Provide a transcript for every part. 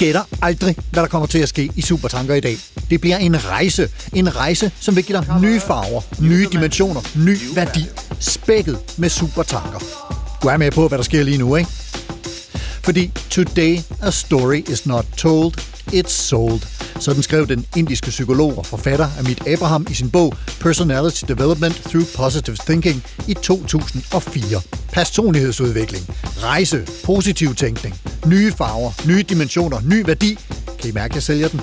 Gætter aldrig, hvad der kommer til at ske i Supertanker i dag. Det bliver en rejse. En rejse, som vil give dig nye farver, nye dimensioner, ny værdi. Spækket med Supertanker. Du er med på, hvad der sker lige nu, ikke? Fordi today a story is not told, it's sold. Sådan skrev den indiske psykolog og forfatter Amit Abraham i sin bog Personality Development Through Positive Thinking i 2004. Personlighedsudvikling, rejse, positiv tænkning, nye farver, nye dimensioner, ny værdi. Kan I mærke, at jeg sælger den?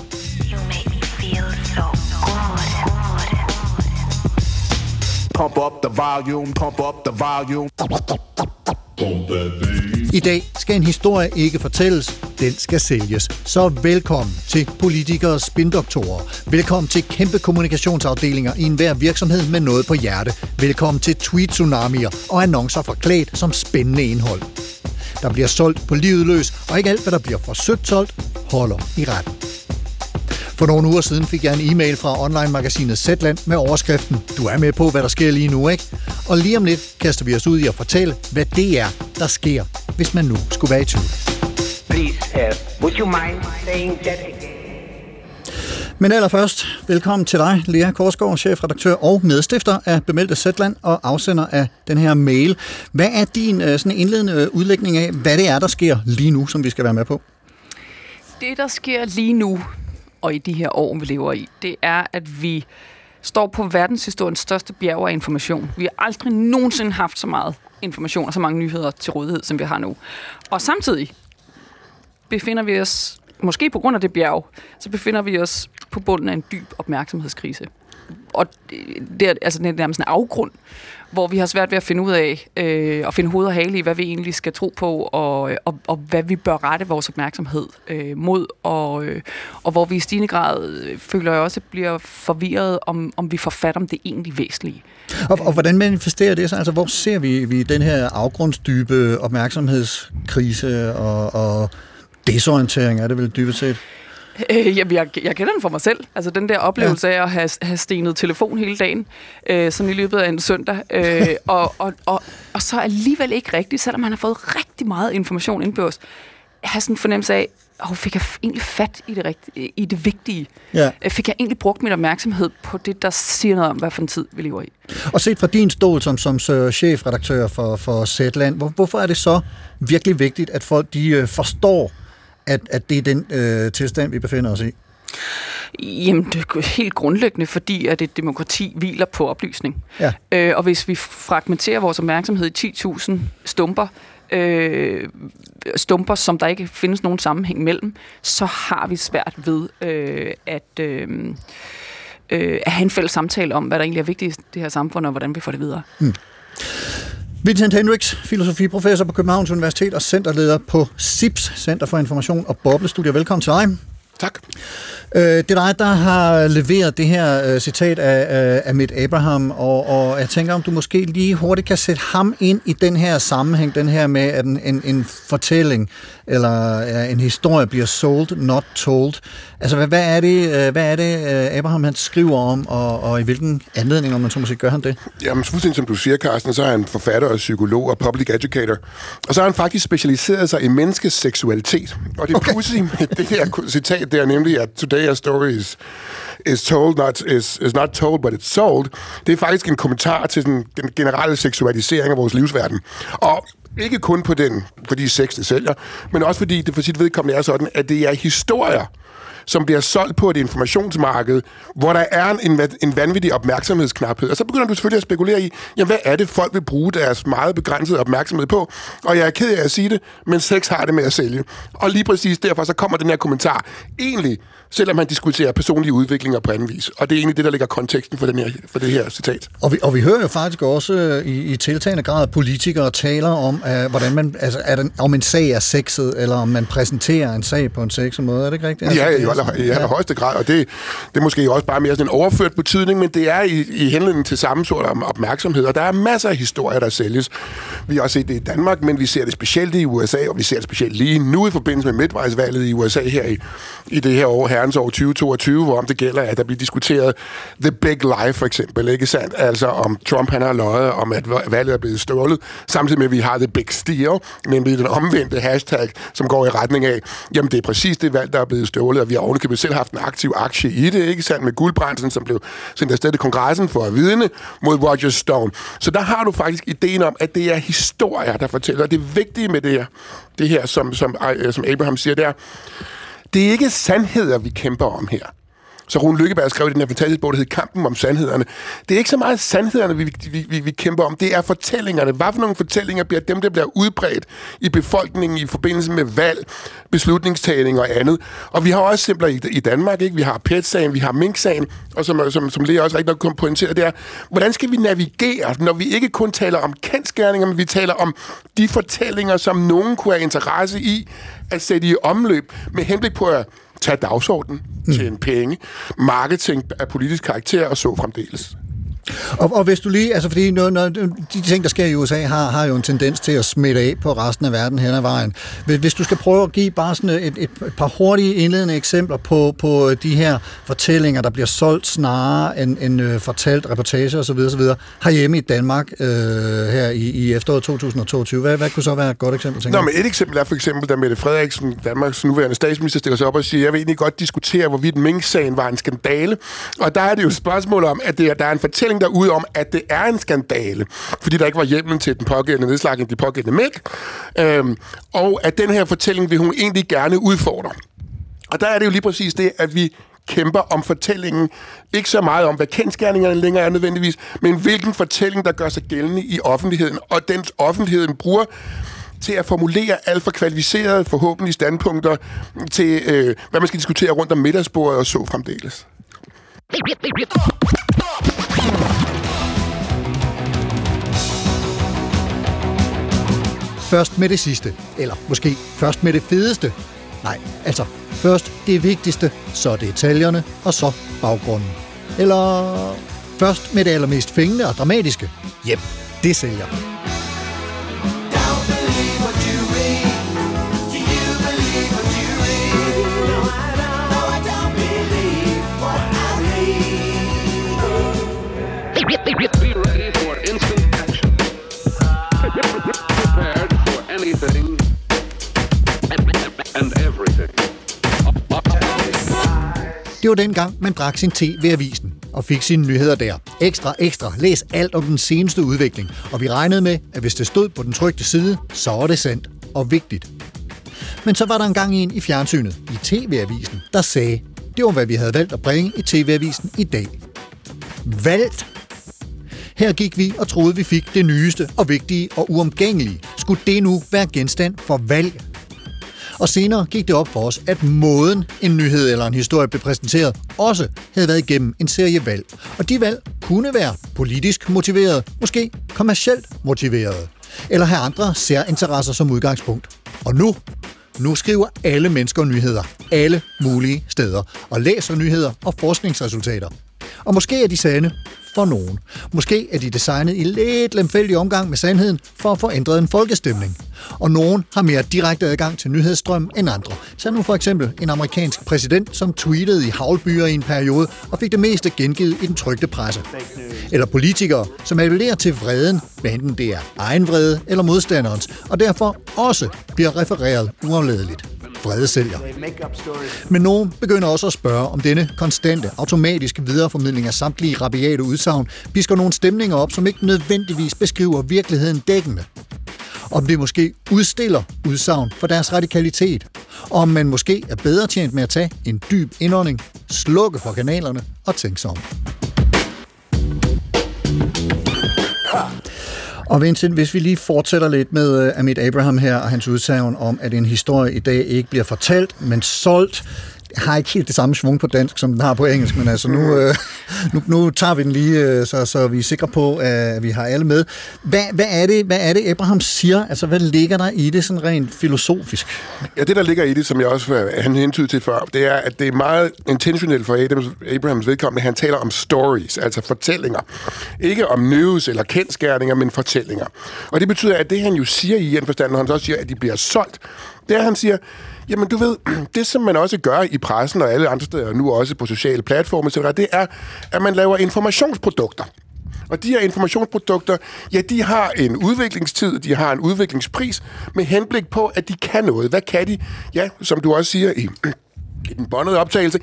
Pump up the volume, pump up the volume. I dag skal en historie ikke fortælles, den skal sælges. Så velkommen til politikere spindoktorer. Velkommen til kæmpe kommunikationsafdelinger i enhver virksomhed med noget på hjerte. Velkommen til tweet-tsunamier og annoncer forklædt som spændende indhold. Der bliver solgt på livet løs, og ikke alt, hvad der bliver for sødt solgt, holder i retten. For nogle uger siden fik jeg en e-mail fra online-magasinet Zetland med overskriften Du er med på, hvad der sker lige nu, ikke? Og lige om lidt kaster vi os ud i at fortælle, hvad det er, der sker, hvis man nu skulle være i tvivl. Please, uh, would you mind saying that again? Men allerførst, velkommen til dig, Lea Korsgaard, chefredaktør og medstifter af Bemeldte Zetland og afsender af den her mail. Hvad er din øh, sådan indledende udlægning af, hvad det er, der sker lige nu, som vi skal være med på? Det, der sker lige nu, og i de her år, vi lever i, det er, at vi står på verdenshistoriens største bjerg af information. Vi har aldrig nogensinde haft så meget information og så mange nyheder til rådighed, som vi har nu. Og samtidig befinder vi os, måske på grund af det bjerg, så befinder vi os på bunden af en dyb opmærksomhedskrise. Og det er, altså, det er nærmest en afgrund, hvor vi har svært ved at finde ud af, øh, at finde hoved og hale i, hvad vi egentlig skal tro på, og, og, og hvad vi bør rette vores opmærksomhed øh, mod, og, øh, og hvor vi i stigende grad, øh, føler jeg også, bliver forvirret, om, om vi får fat om det egentlig væsentlige. Og, og hvordan manifesterer det sig? Altså, hvor ser vi, vi den her afgrundsdybe opmærksomhedskrise og, og desorientering, er det vel dybest set? Øh, jamen, jeg, jeg kender den for mig selv. Altså den der oplevelse ja. af at have, have stenet telefon hele dagen, øh, som i løbet af en søndag, øh, og, og, og, og så alligevel ikke rigtigt, selvom man har fået rigtig meget information indbørs, have sådan en fornemmelse af, oh, fik jeg egentlig fat i det, rigtige, i det vigtige? Ja. Øh, Fik jeg egentlig brugt min opmærksomhed på det, der siger noget om, hvad for en tid vi lever i? Og set fra din stol som, som så chefredaktør for, for Zetland, hvor, hvorfor er det så virkelig vigtigt, at folk de øh, forstår, at, at det er den øh, tilstand, vi befinder os i? Jamen, det er helt grundlæggende, fordi at et demokrati hviler på oplysning. Ja. Øh, og hvis vi fragmenterer vores opmærksomhed i 10.000 stumper, øh, stumper, som der ikke findes nogen sammenhæng mellem, så har vi svært ved øh, at, øh, øh, at have en fælles samtale om, hvad der egentlig er vigtigt i det her samfund, og hvordan vi får det videre. Vincent Hendricks, filosofiprofessor på Københavns Universitet og centerleder på SIPS, Center for Information og Boblestudier. Velkommen til dig. Tak. Øh, det er dig, der har leveret det her øh, citat af, af Amit Abraham, og, og jeg tænker, om du måske lige hurtigt kan sætte ham ind i den her sammenhæng, den her med, at en, en, en fortælling eller en historie bliver sold, not told. Altså, hvad, hvad er det, øh, hvad er det øh, Abraham han skriver om, og, og i hvilken anledning, om man så måske gør han det? Jamen, fuldstændig som du siger, Carsten, så er han forfatter og psykolog og public educator. Og så har han faktisk specialiseret sig i menneskets seksualitet. Og det Okay. okay. pudsige med det her citat, det er nemlig, at today a story is, is told, not, is, is not told, but it's sold. Det er faktisk en kommentar til den, den generelle seksualisering af vores livsverden. Og ikke kun på den, fordi sex det sælger, men også fordi det for sit vedkommende er sådan, at det er historier, som bliver solgt på et informationsmarked, hvor der er en, en, vanvittig opmærksomhedsknaphed. Og så begynder du selvfølgelig at spekulere i, jamen, hvad er det, folk vil bruge deres meget begrænsede opmærksomhed på? Og jeg er ked af at sige det, men sex har det med at sælge. Og lige præcis derfor så kommer den her kommentar. Egentlig selvom man diskuterer personlige udviklinger på anden vis. Og det er egentlig det, der ligger konteksten for, den her, for det her citat. Og vi, og vi hører jo faktisk også øh, i, i tiltagende grad at politikere taler om, uh, hvordan man, altså, er den, om en sag er sexet, eller om man præsenterer en sag på en sexet måde. Er det ikke rigtigt? Ja, Altså, i aller, i allerhøjeste grad, og det, det er måske også bare mere sådan en overført betydning, men det er i, i henledning til samme sort om opmærksomhed, og der er masser af historier, der sælges. Vi har også set det i Danmark, men vi ser det specielt i USA, og vi ser det specielt lige nu i forbindelse med midtvejsvalget i USA her i, i det her år, herrens år 2022, hvor om det gælder, at der bliver diskuteret The Big Lie for eksempel, ikke sandt? Altså om Trump han har løjet om, at valget er blevet stjålet, samtidig med, at vi har The Big Steal, nemlig den omvendte hashtag, som går i retning af, jamen det er præcis det valg, der er blevet stjålet, og vi har ovenikøbet selv haft en aktiv aktie i det, ikke sandt, med guldbrændsen, som blev sendt afsted til kongressen for at vidne mod Roger Stone. Så der har du faktisk ideen om, at det er historier, der fortæller, og det vigtige med det her, det her som, som, øh, som Abraham siger, det er, det er ikke sandheder, vi kæmper om her. Så Rune Lykkeberg skrev i den her fantastiske bog, der hedder Kampen om sandhederne. Det er ikke så meget sandhederne, vi, vi, vi, vi kæmper om. Det er fortællingerne. Hvad for nogle fortællinger bliver dem, der bliver udbredt i befolkningen i forbindelse med valg, beslutningstagning og andet. Og vi har også simpler i, i Danmark, ikke? Vi har PET-sagen, vi har Mink-sagen, og som, som, som Lea også rigtig nok pointere, det er, hvordan skal vi navigere, når vi ikke kun taler om kendskærninger, men vi taler om de fortællinger, som nogen kunne have interesse i at sætte i omløb med henblik på at tage dagsordenen, mm. tjene penge, marketing af politisk karakter og så fremdeles. Og, og hvis du lige, altså fordi når, når, de ting, der sker i USA, har, har jo en tendens til at smitte af på resten af verden hen ad vejen. Hvis, hvis du skal prøve at give bare sådan et, et, et par hurtige indledende eksempler på, på de her fortællinger, der bliver solgt snarere end, end øh, fortalt reportager osv. osv. herhjemme i Danmark øh, her i, i efteråret 2022. Hvad, hvad kunne så være et godt eksempel, tænker Nå, men et eksempel er for eksempel, da Mette Frederiksen, Danmarks nuværende statsminister, stiller sig op og siger, jeg vil egentlig godt diskutere, hvorvidt Mink-sagen var en skandale. Og der er det jo et spørgsmål om, at det, der er en fortælling derude om, at det er en skandale, fordi der ikke var hjemmel til den pågældende nedslagning, de pågældende mælk, øhm, og at den her fortælling vil hun egentlig gerne udfordre. Og der er det jo lige præcis det, at vi kæmper om fortællingen. Ikke så meget om, hvad kendskærningerne længere er nødvendigvis, men hvilken fortælling, der gør sig gældende i offentligheden, og den offentligheden bruger til at formulere alt for kvalificerede, forhåbentlig standpunkter til, øh, hvad man skal diskutere rundt om middagsbordet og så fremdeles. Først med det sidste, eller måske først med det fedeste. Nej, altså først det vigtigste, så detaljerne, og så baggrunden. Eller først med det allermest fængende og dramatiske. Jep, det sælger. Det var dengang, man drak sin te ved avisen og fik sine nyheder der. Ekstra, ekstra. Læs alt om den seneste udvikling. Og vi regnede med, at hvis det stod på den trygte side, så var det sandt og vigtigt. Men så var der engang en i fjernsynet, i TV-avisen, der sagde, det var hvad vi havde valgt at bringe i TV-avisen i dag. Valgt her gik vi og troede, vi fik det nyeste og vigtige og uomgængelige. Skulle det nu være genstand for valg? Og senere gik det op for os, at måden en nyhed eller en historie blev præsenteret, også havde været igennem en serie valg. Og de valg kunne være politisk motiveret, måske kommercielt motiveret, eller have andre særinteresser som udgangspunkt. Og nu, nu skriver alle mennesker nyheder, alle mulige steder, og læser nyheder og forskningsresultater. Og måske er de sande for nogen. Måske er de designet i lidt lemfældig omgang med sandheden for at få ændret en folkestemning. Og nogen har mere direkte adgang til nyhedsstrøm end andre. Så nu for eksempel en amerikansk præsident, som tweetede i havlbyer i en periode og fik det meste gengivet i den trygte presse. Eller politikere, som appellerer til vreden, hvad enten det er egen vrede eller modstanderens, og derfor også bliver refereret uafledeligt vrede sælger. Men nogen begynder også at spørge, om denne konstante, automatiske videreformidling af samtlige rabiate udsagn pisker nogle stemninger op, som ikke nødvendigvis beskriver virkeligheden dækkende. Om det måske udstiller udsagn for deres radikalitet. Og om man måske er bedre tjent med at tage en dyb indånding, slukke for kanalerne og tænke sig om. Og Vincent, hvis vi lige fortsætter lidt med øh, Amit Abraham her og hans udsagn om, at en historie i dag ikke bliver fortalt, men solgt har ikke helt det samme svung på dansk, som den har på engelsk, men altså nu, øh, nu, nu tager vi den lige, øh, så, så vi er sikre på, at vi har alle med. Hvad, hvad, er det, hvad er det, Abraham siger? Altså, hvad ligger der i det sådan rent filosofisk? Ja, det der ligger i det, som jeg også øh, han hentydede til før, det er, at det er meget intentionelt for Adams, Abrahams vedkommende. Han taler om stories, altså fortællinger. Ikke om news eller kendskærninger, men fortællinger. Og det betyder, at det han jo siger i en forstand, når han så også siger, at de bliver solgt, det er, at han siger, jamen du ved, det som man også gør i pressen og alle andre steder, nu også på sociale platforme, etc., det er, at man laver informationsprodukter. Og de her informationsprodukter, ja, de har en udviklingstid, de har en udviklingspris, med henblik på, at de kan noget. Hvad kan de? Ja, som du også siger i i den båndede optagelse,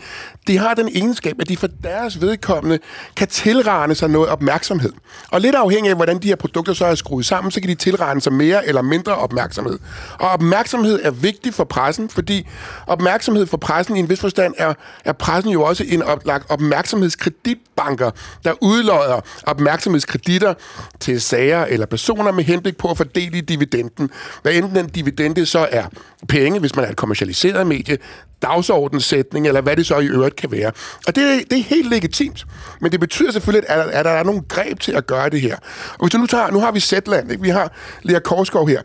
de har den egenskab, at de for deres vedkommende kan tilrane sig noget opmærksomhed. Og lidt afhængig af, hvordan de her produkter så er skruet sammen, så kan de tilrane sig mere eller mindre opmærksomhed. Og opmærksomhed er vigtig for pressen, fordi opmærksomhed for pressen i en vis forstand er, er pressen jo også en oplagt opmærksomhedskreditbanker, der udlodder opmærksomhedskreditter til sager eller personer med henblik på at fordele dividenden. Hvad enten den dividende så er penge, hvis man er et kommersialiseret medie, dagsordenssætning, eller hvad det så i øvrigt kan være. Og det, det er helt legitimt. Men det betyder selvfølgelig, at, at der er nogle greb til at gøre det her. Og hvis du nu tager, nu har vi Zetland, ikke? vi har Lea Korskov her.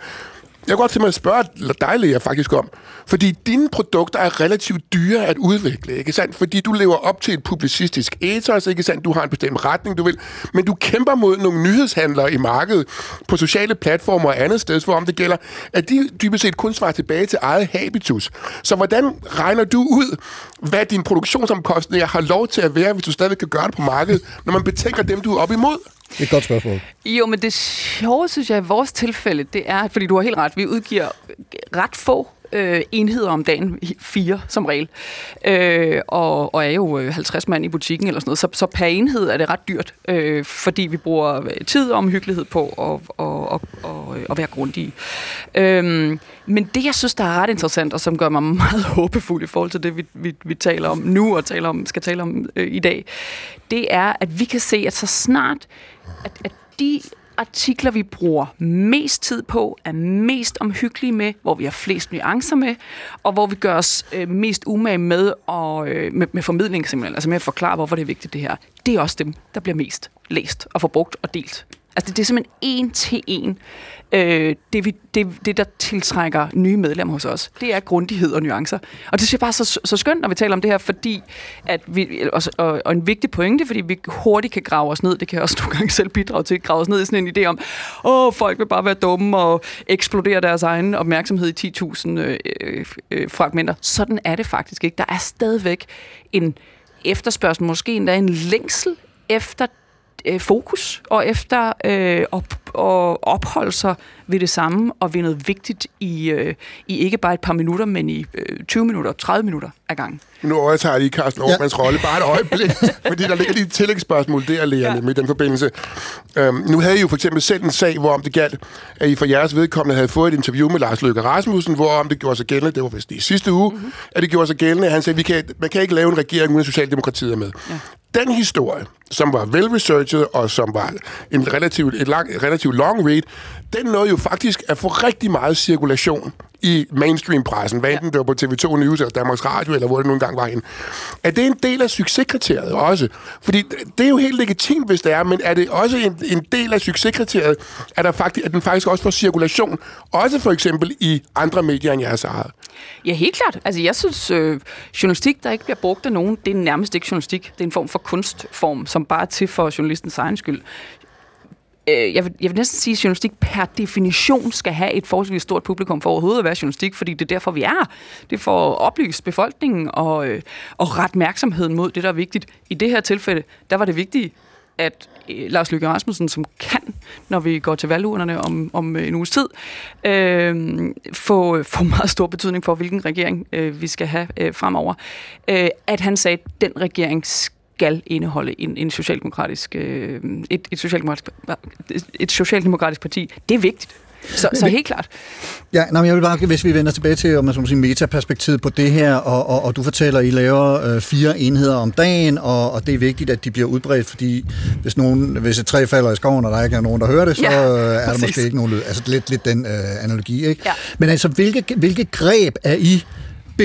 Jeg kunne godt tænke mig at spørge dig, Lea, faktisk om, fordi dine produkter er relativt dyre at udvikle, ikke sandt? Fordi du lever op til et publicistisk ethos, ikke sandt? Du har en bestemt retning, du vil, men du kæmper mod nogle nyhedshandlere i markedet på sociale platformer og andet sted, hvor om det gælder, at de dybest set kun svarer tilbage til eget habitus. Så hvordan regner du ud, hvad din produktionsomkostninger har lov til at være, hvis du stadig kan gøre det på markedet, når man betænker dem, du er op imod? Det er et godt spørgsmål. Jo, men det sjove, synes jeg, i vores tilfælde, det er, fordi du har helt ret, vi udgiver ret få øh, enheder om dagen, fire som regel, øh, og, og er jo øh, 50 mand i butikken eller sådan noget, så, så per enhed er det ret dyrt, øh, fordi vi bruger øh, tid og omhyggelighed på at, og, og, og, at være grundige. Øh, men det, jeg synes, der er ret interessant, og som gør mig meget håbefuld i forhold til det, vi, vi, vi taler om nu og taler om, skal tale om øh, i dag, det er, at vi kan se, at så snart, at, at de artikler, vi bruger mest tid på, er mest omhyggelige med, hvor vi har flest nuancer med, og hvor vi gør os øh, mest umage med, og, øh, med, med formidling simpelthen, altså med at forklare, hvorfor det er vigtigt det her. Det er også dem, der bliver mest læst og forbrugt og delt. Altså det, det er simpelthen en til en øh, det, vi, det, det, der tiltrækker nye medlemmer hos os, det er grundighed og nuancer. Og det synes jeg bare så, så skønt, når vi taler om det her, fordi at vi, og, og, og en vigtig pointe, fordi vi hurtigt kan grave os ned, det kan jeg også nogle gange selv bidrage til, at grave os ned i sådan en idé om, åh, folk vil bare være dumme og eksplodere deres egen opmærksomhed i 10.000 øh, øh, fragmenter. Sådan er det faktisk ikke. Der er stadigvæk en efterspørgsel, måske endda en længsel efter øh, fokus og efter øh, op, og opholde sig ved det samme og ved noget vigtigt i, øh, i ikke bare et par minutter, men i øh, 20 minutter, 30 minutter ad gangen. Nu overtager jeg lige Carsten Aarmans ja. rolle. Bare et øjeblik, fordi der ligger lige et tillægsspørgsmål der, Lea, ja. med den forbindelse. Øhm, nu havde I jo for eksempel selv en sag, hvor om det galt, at I for jeres vedkommende havde fået et interview med Lars Løkke Rasmussen, hvor om det gjorde sig gældende, det var vist i sidste uge, mm-hmm. at det gjorde sig gældende, han sagde, vi kan, man kan ikke lave en regering uden Socialdemokratiet er med. Ja. Den historie, som var vel-researchet, og som var en relativt, et lang, relativt long read, den nåede jo faktisk at få rigtig meget cirkulation i mainstream-pressen, hvad enten ja. det var på TV2 News eller Danmarks Radio, eller hvor det nu engang var henne. Er det en del af succeskriteriet også? Fordi det er jo helt legitimt, hvis det er, men er det også en, en del af succeskriteriet, at, der faktisk, at den faktisk også får cirkulation, også for eksempel i andre medier end jeres eget? Ja, helt klart. Altså, jeg synes, øh, journalistik, der ikke bliver brugt af nogen, det er nærmest ikke journalistik. Det er en form for kunstform, som bare er til for journalistens egen skyld øh, jeg, vil, jeg vil næsten sige, at journalistik per definition skal have et forholdsvis stort publikum for overhovedet at være journalistik, fordi det er derfor, vi er. Det er for at oplyse befolkningen og, øh, og ret opmærksomheden mod det, der er vigtigt. I det her tilfælde, der var det vigtigt, at øh, Lars Løkke Rasmussen, som kan, når vi går til valgurnerne om, om øh, en uges tid, øh, få, få meget stor betydning for, hvilken regering øh, vi skal have øh, fremover. Øh, at han sagde, at den regering skal skal indeholde en, en socialdemokratisk, øh, et, et, socialdemokratisk, et socialdemokratisk parti. Det er vigtigt. Så, så helt klart. Ja, nej, men jeg vil bare, hvis vi vender tilbage til, om man sige, metaperspektivet på det her, og, og, og du fortæller, at I laver øh, fire enheder om dagen, og, og det er vigtigt, at de bliver udbredt, fordi hvis, nogen, hvis et træ falder i skoven, og der ikke er nogen, der hører det, så ja, øh, er der måske ikke nogen lyd. Altså lidt, lidt den øh, analogi, ikke? Ja. Men altså, hvilke, hvilke greb er I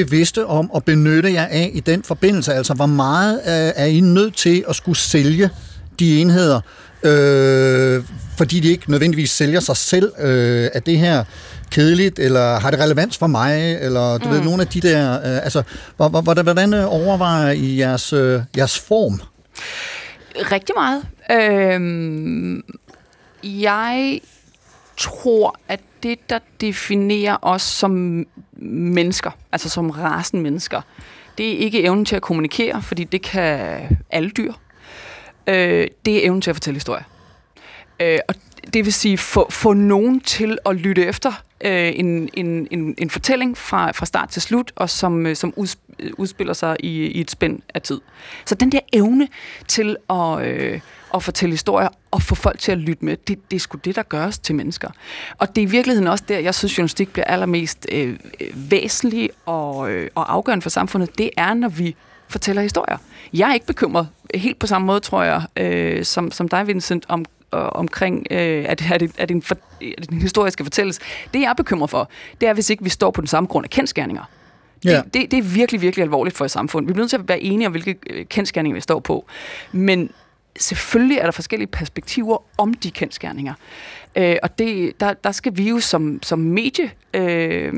bevidste om at benytte jer af i den forbindelse? Altså, hvor meget øh, er I nødt til at skulle sælge de enheder, øh, fordi de ikke nødvendigvis sælger sig selv? Øh, er det her kedeligt, eller har det relevans for mig, eller du mm. ved, nogle af de der... Øh, altså, hvor- hvor- hvordan, hvordan øh, overvejer I jeres, øh, jeres form? Rigtig meget. Øhm, jeg tror, at det, der definerer os som mennesker, altså som rasen mennesker, det er ikke evnen til at kommunikere, fordi det kan alle dyr. Øh, det er evnen til at fortælle historier. Øh, og det vil sige, få, få nogen til at lytte efter øh, en, en, en, en fortælling fra, fra start til slut, og som, øh, som uds, udspiller sig i, i et spænd af tid. Så den der evne til at, øh, at fortælle historier og få folk til at lytte med, det, det er sgu det, der gøres til mennesker. Og det er i virkeligheden også der, jeg synes, journalistik bliver allermest øh, væsentlig og, øh, og afgørende for samfundet. Det er, når vi fortæller historier. Jeg er ikke bekymret, helt på samme måde, tror jeg, øh, som, som dig, Vincent, om, øh, omkring, øh, at, at, det, at, en for, at den historiske fortælles. Det, jeg er bekymret for, det er, hvis ikke vi står på den samme grund af kendskærninger. Ja. Det, det, det er virkelig, virkelig alvorligt for et samfund. Vi bliver nødt til at være enige om, hvilke øh, kendskærninger vi står på. Men selvfølgelig er der forskellige perspektiver om de kendskærninger. Øh, og det, der, der skal vi jo som, som medie øh,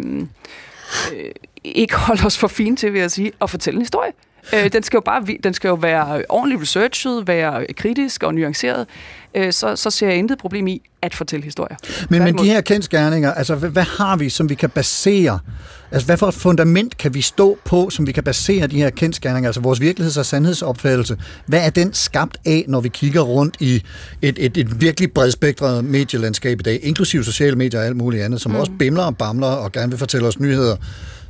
øh, ikke holde os for fine til, vil jeg sige, at fortælle en historie. Øh, den, skal jo bare, den skal jo være ordentligt researchet, være kritisk og nuanceret. Øh, så, så ser jeg intet problem i at fortælle historier. Men, men de her kendskærninger, altså hvad, hvad har vi, som vi kan basere? Altså hvad for et fundament kan vi stå på, som vi kan basere de her kendskærninger, altså vores virkeligheds- og sandhedsopfattelse? Hvad er den skabt af, når vi kigger rundt i et, et, et virkelig bredspektret medielandskab i dag, inklusive sociale medier og alt muligt andet, som mm. også bimler og bamler og gerne vil fortælle os nyheder,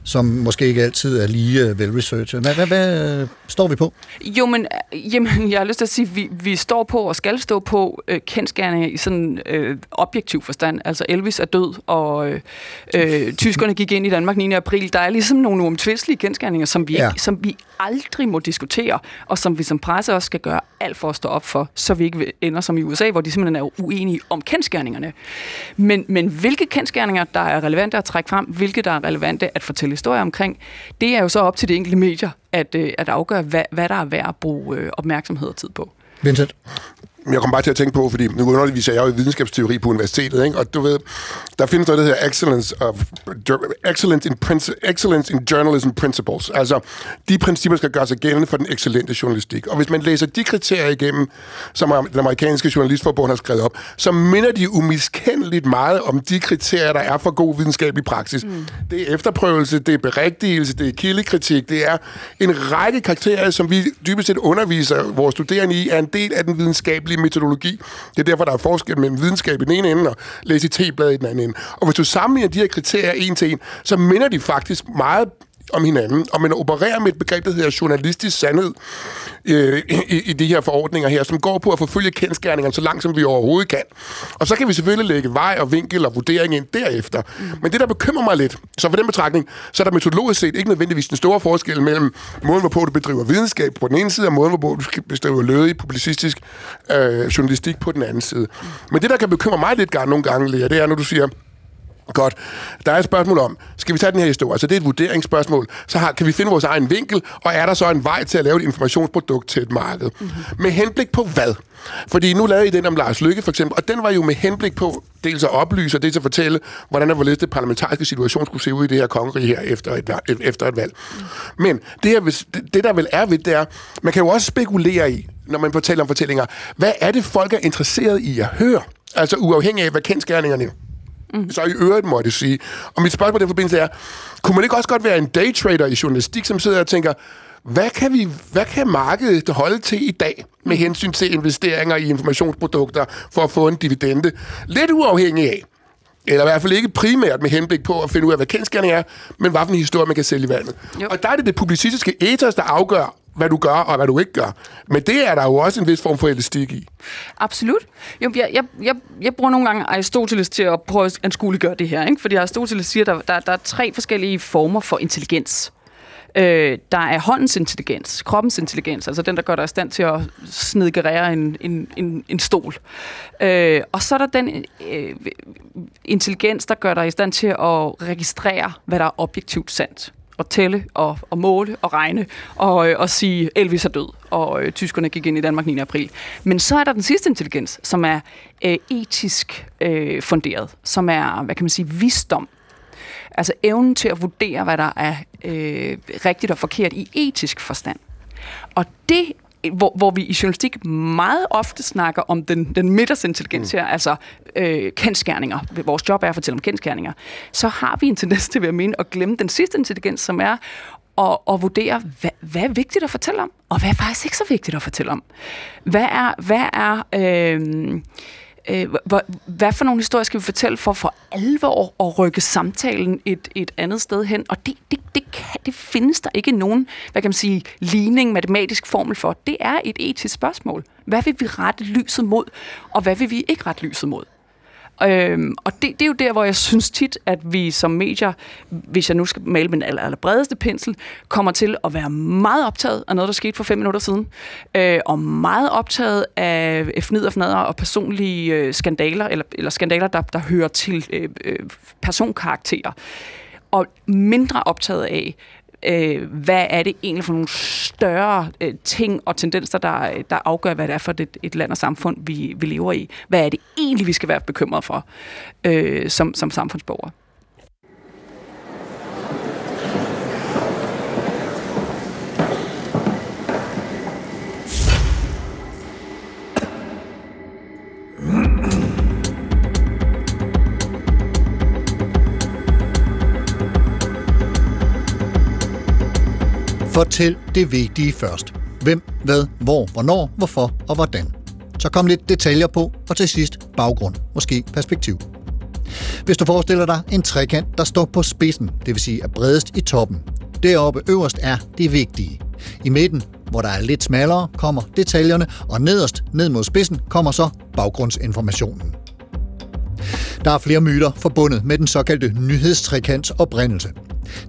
som måske ikke altid er lige uh, velresearchet. Hvad, hvad, hvad øh, står vi på? Jo, men øh, jamen, jeg har lyst til at sige, at vi, vi står på og skal stå på øh, kendskærninger i sådan øh, objektiv forstand. Altså Elvis er død, og øh, øh, tyskerne gik ind i Danmark 9. april. Der er ligesom nogle uomtvistelige kendskærninger, som vi, Ja. ikke, som vi aldrig må diskutere, og som vi som presse også skal gøre alt for at stå op for, så vi ikke ender som i USA, hvor de simpelthen er uenige om kendskærningerne. Men, men hvilke kendskærninger, der er relevante at trække frem, hvilke der er relevante at fortælle historier omkring, det er jo så op til de enkelte medier at, øh, at afgøre, hvad, hvad der er værd at bruge øh, opmærksomhed og tid på. Vincent? Jeg kom bare til at tænke på, fordi nu underviser jeg jo i videnskabsteori på universitetet, ikke? og du ved, der findes noget, der hedder excellence, of, excellence, in excellence in journalism principles. Altså, de principper skal gøre sig gældende for den excellente journalistik. Og hvis man læser de kriterier igennem, som den amerikanske journalistforbund har skrevet op, så minder de umiskendeligt meget om de kriterier, der er for god videnskabelig praksis. Mm. Det er efterprøvelse, det er berigtigelse, det er kildekritik, det er en række kriterier, som vi dybest set underviser vores studerende i, er en del af den videnskabelige metodologi. Det er derfor, der er forskel mellem videnskab i den ene ende og læse i T-bladet i den anden ende. Og hvis du sammenligner de her kriterier en til en, så minder de faktisk meget om hinanden, og man opererer med et begreb, der hedder journalistisk sandhed øh, i, i de her forordninger her, som går på at forfølge kendskærningerne så langt, som vi overhovedet kan. Og så kan vi selvfølgelig lægge vej og vinkel og vurdering ind derefter. Mm. Men det, der bekymrer mig lidt, så for den betragtning, så er der metodologisk set ikke nødvendigvis den store forskel mellem måden, hvorpå du bedriver videnskab på den ene side, og måden, hvorpå du skal bedrive lødig publicistisk øh, journalistik på den anden side. Men det, der kan bekymre mig lidt gang, nogle gange, Lea, det er, når du siger, Godt. Der er et spørgsmål om, skal vi tage den her historie? Altså, det er et vurderingsspørgsmål. Så har, kan vi finde vores egen vinkel, og er der så en vej til at lave et informationsprodukt til et marked? Mm-hmm. Med henblik på hvad? Fordi nu lavede I den om Lars Lykke, for eksempel, og den var jo med henblik på dels at oplyse, og dels at fortælle, hvordan og hvorledes det parlamentariske situation skulle se ud i det her kongerige her efter et, valg- efter et valg. Men det, her, det, der vel er ved, det er, man kan jo også spekulere i, når man fortæller om fortællinger, hvad er det, folk er interesseret i at høre? Altså uafhængig af, hvad kendskærningerne er mm. så i øvrigt måtte jeg sige. Og mit spørgsmål i den forbindelse er, kunne man ikke også godt være en daytrader i journalistik, som sidder og tænker, hvad kan, vi, hvad kan markedet holde til i dag med hensyn til investeringer i informationsprodukter for at få en dividende? Lidt uafhængig af, eller i hvert fald ikke primært med henblik på at finde ud af, hvad kendskærning er, men hvad for en historie, man kan sælge i vandet. Jo. Og der er det det publicistiske ethos, der afgør, hvad du gør og hvad du ikke gør. Men det er der jo også en vis form for elastik i. Absolut. Jo, jeg, jeg, jeg, jeg bruger nogle gange Aristoteles til at prøve at anskueliggøre det her. Ikke? Fordi Aristoteles siger, at der, der, der er tre forskellige former for intelligens. Øh, der er håndens intelligens, kroppens intelligens, altså den, der gør dig i stand til at snedgerere en, en, en, en stol. Øh, og så er der den øh, intelligens, der gør dig i stand til at registrere, hvad der er objektivt sandt at tælle og, og måle og regne og, øh, og sige, Elvis er død, og øh, tyskerne gik ind i Danmark 9. april. Men så er der den sidste intelligens, som er øh, etisk øh, funderet, som er, hvad kan man sige, visdom. Altså evnen til at vurdere, hvad der er øh, rigtigt og forkert i etisk forstand. Og det hvor, hvor vi i journalistik meget ofte snakker om den, den midtersintelligens her, altså øh, kendskærninger. Vores job er at fortælle om kendskærninger. Så har vi en tendens til, vil jeg mene, at glemme den sidste intelligens, som er at, at vurdere, hvad, hvad er vigtigt at fortælle om, og hvad er faktisk ikke så vigtigt at fortælle om. Hvad er, hvad er øh, øh, hvad, hvad for nogle historier skal vi fortælle for for alvor at rykke samtalen et, et andet sted hen? Og det, det, det, kan, det findes der ikke nogen, hvad kan man sige, ligning, matematisk formel for. Det er et etisk spørgsmål. Hvad vil vi rette lyset mod, og hvad vil vi ikke rette lyset mod? Øhm, og det, det er jo der, hvor jeg synes tit, at vi som medier, hvis jeg nu skal male med den aller, aller bredeste pensel, kommer til at være meget optaget af noget, der skete for fem minutter siden, øh, og meget optaget af fnider, fnader og personlige øh, skandaler, eller, eller skandaler, der, der hører til øh, øh, personkarakterer, og mindre optaget af, øh, hvad er det egentlig for nogle større øh, ting og tendenser, der, der afgør, hvad det er for et, et land og samfund, vi, vi lever i. Hvad er det egentlig, vi skal være bekymret for øh, som, som samfundsborgere? Fortæl det vigtige først. Hvem, hvad, hvor, hvornår, hvorfor og hvordan. Så kom lidt detaljer på, og til sidst baggrund, måske perspektiv. Hvis du forestiller dig en trekant, der står på spidsen, det vil sige er bredest i toppen. Deroppe øverst er det vigtige. I midten, hvor der er lidt smallere, kommer detaljerne, og nederst, ned mod spidsen, kommer så baggrundsinformationen. Der er flere myter forbundet med den såkaldte nyhedstrekants oprindelse.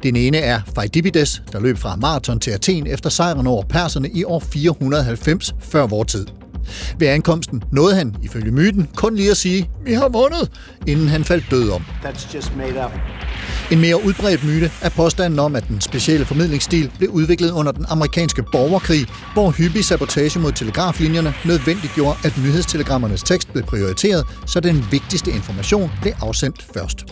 Den ene er Pheidippides, der løb fra Marathon til Athen efter sejren over perserne i år 490 før vor tid. Ved ankomsten nåede han, ifølge myten, kun lige at sige, vi har vundet, inden han faldt død om. That's just made up. En mere udbredt myte er påstanden om, at den specielle formidlingsstil blev udviklet under den amerikanske borgerkrig, hvor hyppig sabotage mod telegraflinjerne nødvendiggjorde, at nyhedstelegrammernes tekst blev prioriteret, så den vigtigste information blev afsendt først.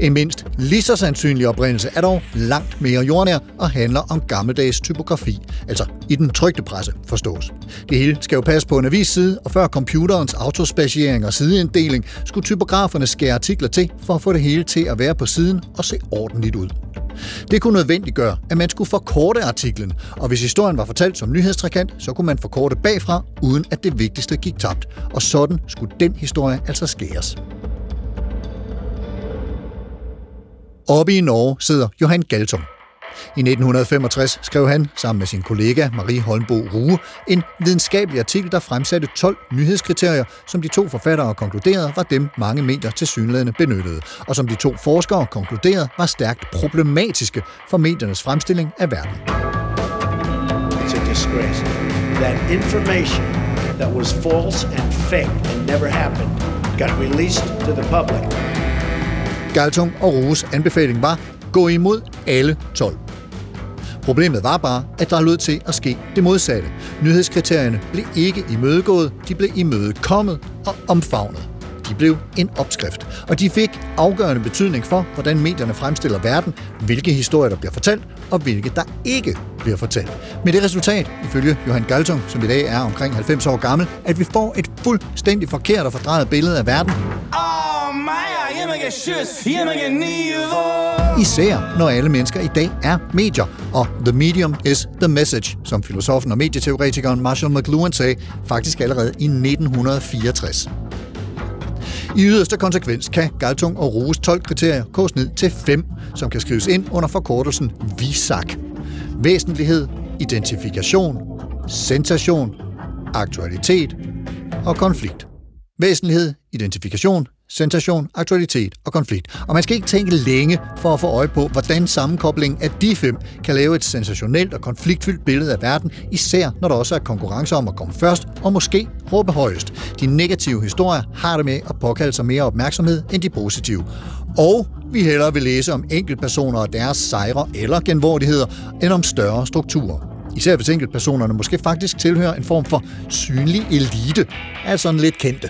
En mindst lige så sandsynlig oprindelse er dog langt mere jordnær og handler om gammeldags typografi, altså i den trygte presse forstås. Det hele skal jo passe på en avisside, og før computerens autospaciering og sideinddeling skulle typograferne skære artikler til for at få det hele til at være på siden og se ordentligt ud. Det kunne nødvendiggøre, at man skulle forkorte artiklen, og hvis historien var fortalt som nyhedstrekant, så kunne man forkorte bagfra, uden at det vigtigste gik tabt. Og sådan skulle den historie altså skæres. Oppe i Norge sidder Johan Galtung. I 1965 skrev han, sammen med sin kollega Marie Holmbo Rue, en videnskabelig artikel, der fremsatte 12 nyhedskriterier, som de to forfattere konkluderede var dem, mange medier til synlædende benyttede, og som de to forskere konkluderede var stærkt problematiske for mediernes fremstilling af verden. It's a disgrace. That information that was false and fake and never happened got released to the public. Galtung og Rues anbefaling var, gå imod alle 12. Problemet var bare, at der lød til at ske det modsatte. Nyhedskriterierne blev ikke imødegået, de blev imødekommet og omfavnet. De blev en opskrift, og de fik afgørende betydning for, hvordan medierne fremstiller verden, hvilke historier der bliver fortalt, og hvilke der ikke bliver fortalt. Med det resultat, ifølge Johan Galtung, som i dag er omkring 90 år gammel, at vi får et fuldstændig forkert og fordrejet billede af verden, Især når alle mennesker i dag er medier, og the medium is the message, som filosofen og medieteoretikeren Marshall McLuhan sagde faktisk allerede i 1964. I yderste konsekvens kan Galtung og Ruges 12 kriterier kås ned til 5, som kan skrives ind under forkortelsen VISAK. Væsentlighed, identifikation, sensation, aktualitet og konflikt. Væsentlighed, identifikation, sensation, aktualitet og konflikt. Og man skal ikke tænke længe for at få øje på, hvordan sammenkoblingen af de fem kan lave et sensationelt og konfliktfyldt billede af verden, især når der også er konkurrence om at komme først og måske råbe højest. De negative historier har det med at påkalde sig mere opmærksomhed end de positive. Og vi hellere vil læse om enkeltpersoner og deres sejre eller genvordigheder, end om større strukturer. Især hvis enkeltpersonerne måske faktisk tilhører en form for synlig elite, altså en lidt kendte.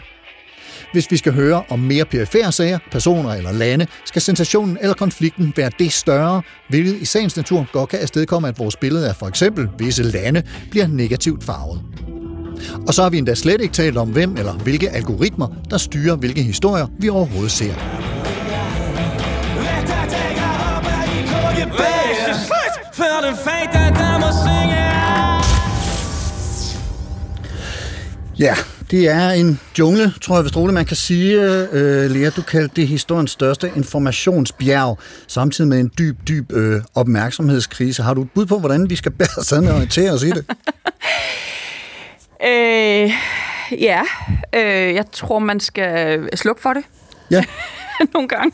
Hvis vi skal høre om mere perifære sager, personer eller lande, skal sensationen eller konflikten være det større, hvilket i sagens natur godt kan afstedkomme, at vores billede af for eksempel visse lande bliver negativt farvet. Og så har vi endda slet ikke talt om, hvem eller hvilke algoritmer, der styrer hvilke historier vi overhovedet ser. Ja, det er en jungle, tror jeg, hvis roligt man kan sige. Øh, Lea, du kaldte det historiens største informationsbjerg, samtidig med en dyb, dyb øh, opmærksomhedskrise. Har du et bud på, hvordan vi skal bære ad og orientere os i det? Øh, ja, øh, jeg tror, man skal slukke for det Ja, nogle gange.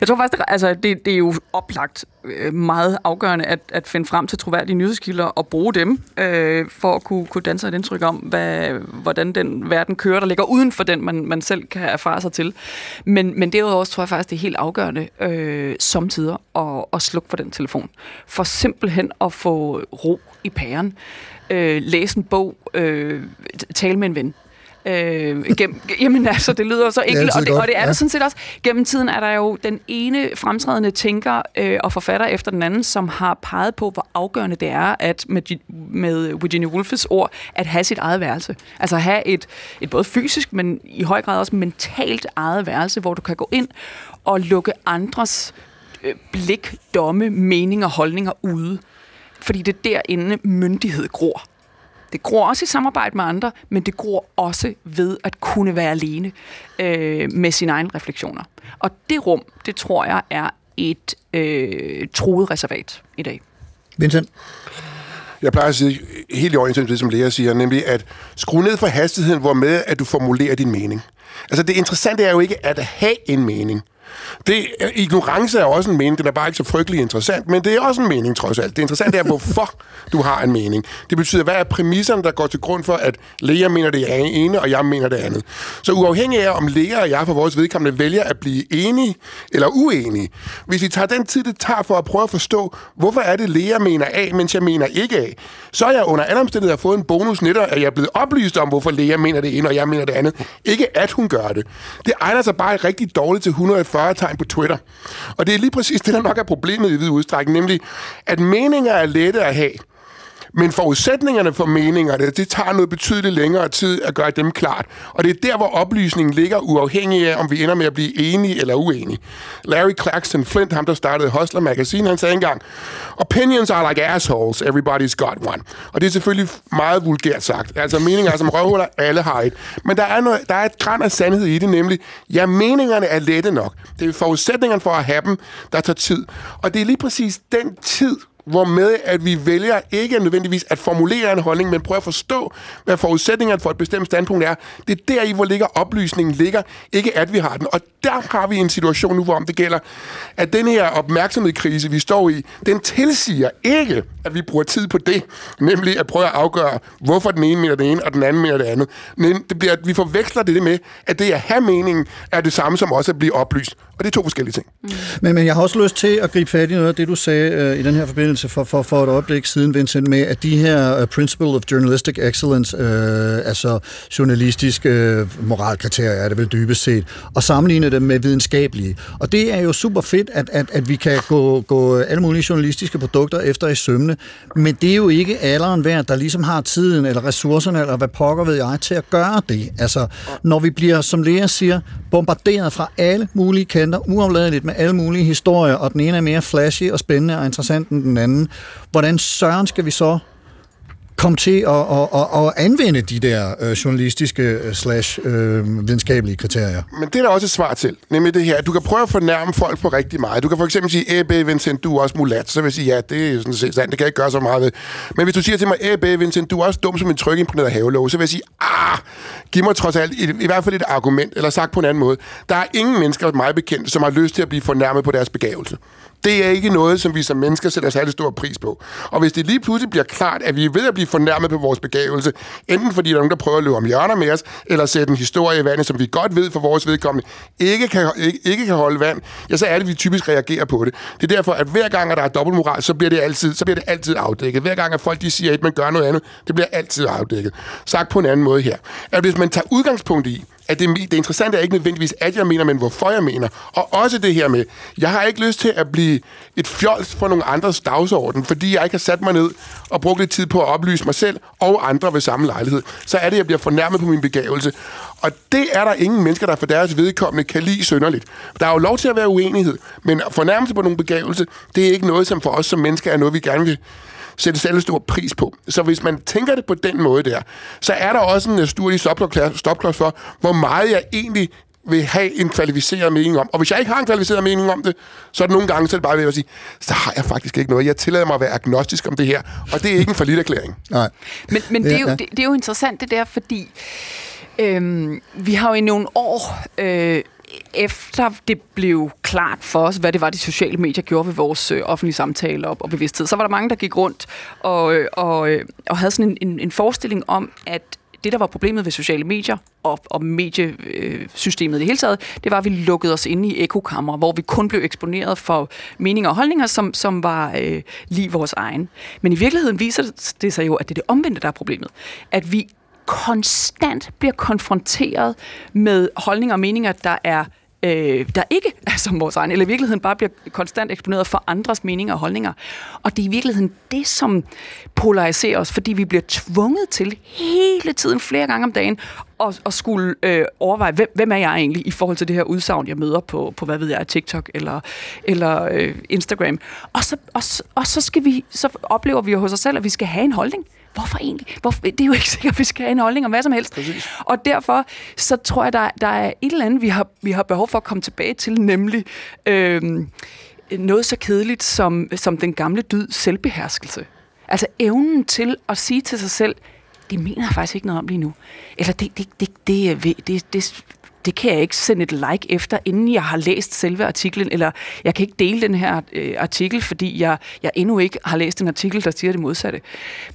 Jeg tror faktisk, det, altså, det, det er jo oplagt øh, meget afgørende at, at finde frem til troværdige nyhedskilder og bruge dem øh, for at kunne, kunne danne et indtryk om, hvad, hvordan den verden kører, der ligger uden for den, man, man selv kan erfare sig til. Men, men derudover tror jeg faktisk, det er helt afgørende øh, samtidig at, at slukke for den telefon. For simpelthen at få ro i pæren. Øh, læse en bog, øh, tale med en ven. Øh, gennem, jamen altså, det lyder så enkelt, altid og det, godt, og det er ja. det sådan set også. Gennem tiden er der jo den ene fremtrædende tænker øh, og forfatter efter den anden, som har peget på, hvor afgørende det er, at med, med Virginia Woolfs ord, at have sit eget værelse. Altså have et, et både fysisk, men i høj grad også mentalt eget værelse, hvor du kan gå ind og lukke andres øh, blik, domme, meninger og holdninger ude. Fordi det er derinde myndighed gror. Det gror også i samarbejde med andre, men det gror også ved at kunne være alene øh, med sine egne refleksioner. Og det rum, det tror jeg er et øh, truet reservat i dag. Vincent? Jeg plejer at sige helt i overensstemmelse med det, som Lea siger, nemlig at skrue ned for hastigheden, hvor med at du formulerer din mening. Altså det interessante er jo ikke at have en mening. Det, øh, ignorance er også en mening, den er bare ikke så frygtelig interessant, men det er også en mening trods alt. Det interessante er, hvorfor du har en mening. Det betyder, hvad er præmisserne, der går til grund for, at Lea mener det ene, og jeg mener det andet. Så uafhængig af, om Lea og jeg for vores vedkommende vælger at blive enige eller uenige, hvis vi tager den tid, det tager for at prøve at forstå, hvorfor er det, Lea mener A, mens jeg mener ikke A, så er jeg under alle omstændigheder fået en bonus netop, at jeg er blevet oplyst om, hvorfor Lea mener det ene, og jeg mener det andet. Ikke at hun gør det. Det egner sig bare rigtig dårligt til 140 tegn på Twitter. Og det er lige præcis det, der nok er problemet i vid udstrækning, nemlig at meninger er lette at have. Men forudsætningerne for meningerne, det tager noget betydeligt længere tid at gøre dem klart. Og det er der, hvor oplysningen ligger uafhængig af, om vi ender med at blive enige eller uenige. Larry Clarkson Flint, ham der startede Hustler Magazine, han sagde engang, Opinions are like assholes, everybody's got one. Og det er selvfølgelig meget vulgært sagt. Altså meninger som røvhuller, alle har et. Men der er, noget, der er et græn af sandhed i det, nemlig, ja, meningerne er lette nok. Det er forudsætningerne for at have dem, der tager tid. Og det er lige præcis den tid, hvor med at vi vælger ikke nødvendigvis at formulere en holdning, men prøve at forstå, hvad forudsætningerne for et bestemt standpunkt er. Det er der i, hvor ligger oplysningen ligger, ikke at vi har den. Og der har vi en situation nu, hvor om det gælder, at den her opmærksomhedskrise, vi står i, den tilsiger ikke, at vi bruger tid på det, nemlig at prøve at afgøre, hvorfor den ene mener det ene, og den anden mener det andet. Men det bliver, at vi forveksler det med, at det at have meningen er det samme som også at blive oplyst. Og det er to forskellige ting. Mm. Men, men jeg har også lyst til at gribe fat i noget af det, du sagde øh, i den her forbindelse for, for, for et øjeblik siden, Vincent, med at de her uh, Principle of Journalistic Excellence, øh, altså journalistisk øh, moralkriterier er det vel dybest set, og sammenligne dem med videnskabelige. Og det er jo super fedt, at, at, at vi kan gå, gå alle mulige journalistiske produkter efter i sømne, men det er jo ikke alderen værd, der ligesom har tiden eller ressourcerne, eller hvad pokker ved jeg, til at gøre det. Altså, når vi bliver, som læger siger, bombarderet fra alle mulige kanter, uafladeligt med alle mulige historier, og den ene er mere flashy og spændende og interessant end den hinanden, hvordan søren skal vi så komme til at, at, at, at anvende de der øh, journalistiske øh, slash øh, videnskabelige kriterier? Men det er der også et svar til, nemlig det her, du kan prøve at fornærme folk på rigtig meget. Du kan for eksempel sige, Ebbe Vincent, du er også mulat. Så vil jeg sige, ja, det er sådan set sandt, det kan jeg ikke gøre så meget ved. Men hvis du siger til mig, Ebbe Vincent, du er også dum som en trykimponeret havelov, så vil jeg sige, ah, giv mig trods alt i, i hvert fald et argument, eller sagt på en anden måde. Der er ingen mennesker, mig bekendt, som har lyst til at blive fornærmet på deres begævelse. Det er ikke noget, som vi som mennesker sætter særlig stor pris på. Og hvis det lige pludselig bliver klart, at vi er ved at blive fornærmet på vores begævelse, enten fordi der er nogen, der prøver at løbe om hjørner med os, eller sætte en historie i vandet, som vi godt ved for vores vedkommende, ikke kan, ikke, ikke kan holde vand, ja, så er det, at vi typisk reagerer på det. Det er derfor, at hver gang, at der er dobbeltmoral, så bliver det altid, så bliver det altid afdækket. Hver gang, at folk de siger, at man gør noget andet, det bliver altid afdækket. Sagt på en anden måde her. At hvis man tager udgangspunkt i, at det, det interessante er ikke nødvendigvis, at jeg mener, men hvorfor jeg mener. Og også det her med, jeg har ikke lyst til at blive et fjols for nogle andres dagsorden, fordi jeg ikke har sat mig ned og brugt lidt tid på at oplyse mig selv og andre ved samme lejlighed. Så er det, at jeg bliver fornærmet på min begavelse. Og det er der ingen mennesker, der for deres vedkommende kan lide sønderligt. Der er jo lov til at være uenighed, men fornærmelse på nogle begavelse, det er ikke noget, som for os som mennesker er noget, vi gerne vil sætte særlig stor pris på. Så hvis man tænker det på den måde der, så er der også en naturlig stopklods for, hvor meget jeg egentlig vil have en kvalificeret mening om. Og hvis jeg ikke har en kvalificeret mening om det, så er det nogle gange, så er det bare ved at sige, så har jeg faktisk ikke noget. Jeg tillader mig at være agnostisk om det her, og det er ikke en forlitterklæring. Nej. Men, men det, er jo, det, det er jo interessant det der, fordi øhm, vi har jo i nogle år... Øh, efter det blev klart for os, hvad det var, de sociale medier gjorde ved vores øh, offentlige samtaler og, og bevidsthed, så var der mange, der gik rundt og, øh, og, øh, og havde sådan en, en, en forestilling om, at det, der var problemet ved sociale medier og, og mediesystemet øh, i det hele taget, det var, at vi lukkede os inde i ekokammer, hvor vi kun blev eksponeret for meninger og holdninger, som, som var øh, lige vores egen. Men i virkeligheden viser det sig jo, at det er det omvendte, der er problemet. At vi konstant bliver konfronteret med holdninger og meninger, der er øh, der ikke er som vores egen, eller i virkeligheden bare bliver konstant eksponeret for andres meninger og holdninger. Og det er i virkeligheden det, som polariserer os, fordi vi bliver tvunget til hele tiden, flere gange om dagen, at, at skulle øh, overveje, hvem, hvem er jeg egentlig i forhold til det her udsagn, jeg møder på, på hvad ved jeg, TikTok eller, eller øh, Instagram. Og så, og, og så, skal vi, så oplever vi jo hos os selv, at vi skal have en holdning. Hvorfor egentlig? Hvorfor? Det er jo ikke sikkert, at vi skal have en holdning om hvad som helst. Præcis. Og derfor så tror jeg, der, der er et eller andet, vi har, vi har behov for at komme tilbage til, nemlig øh, noget så kedeligt som, som den gamle dyd selvbeherskelse. Altså evnen til at sige til sig selv, det mener jeg faktisk ikke noget om lige nu. Eller det, det, det, det, det, det, det det kan jeg ikke sende et like efter, inden jeg har læst selve artiklen, eller jeg kan ikke dele den her øh, artikel, fordi jeg, jeg endnu ikke har læst en artikel, der siger det modsatte.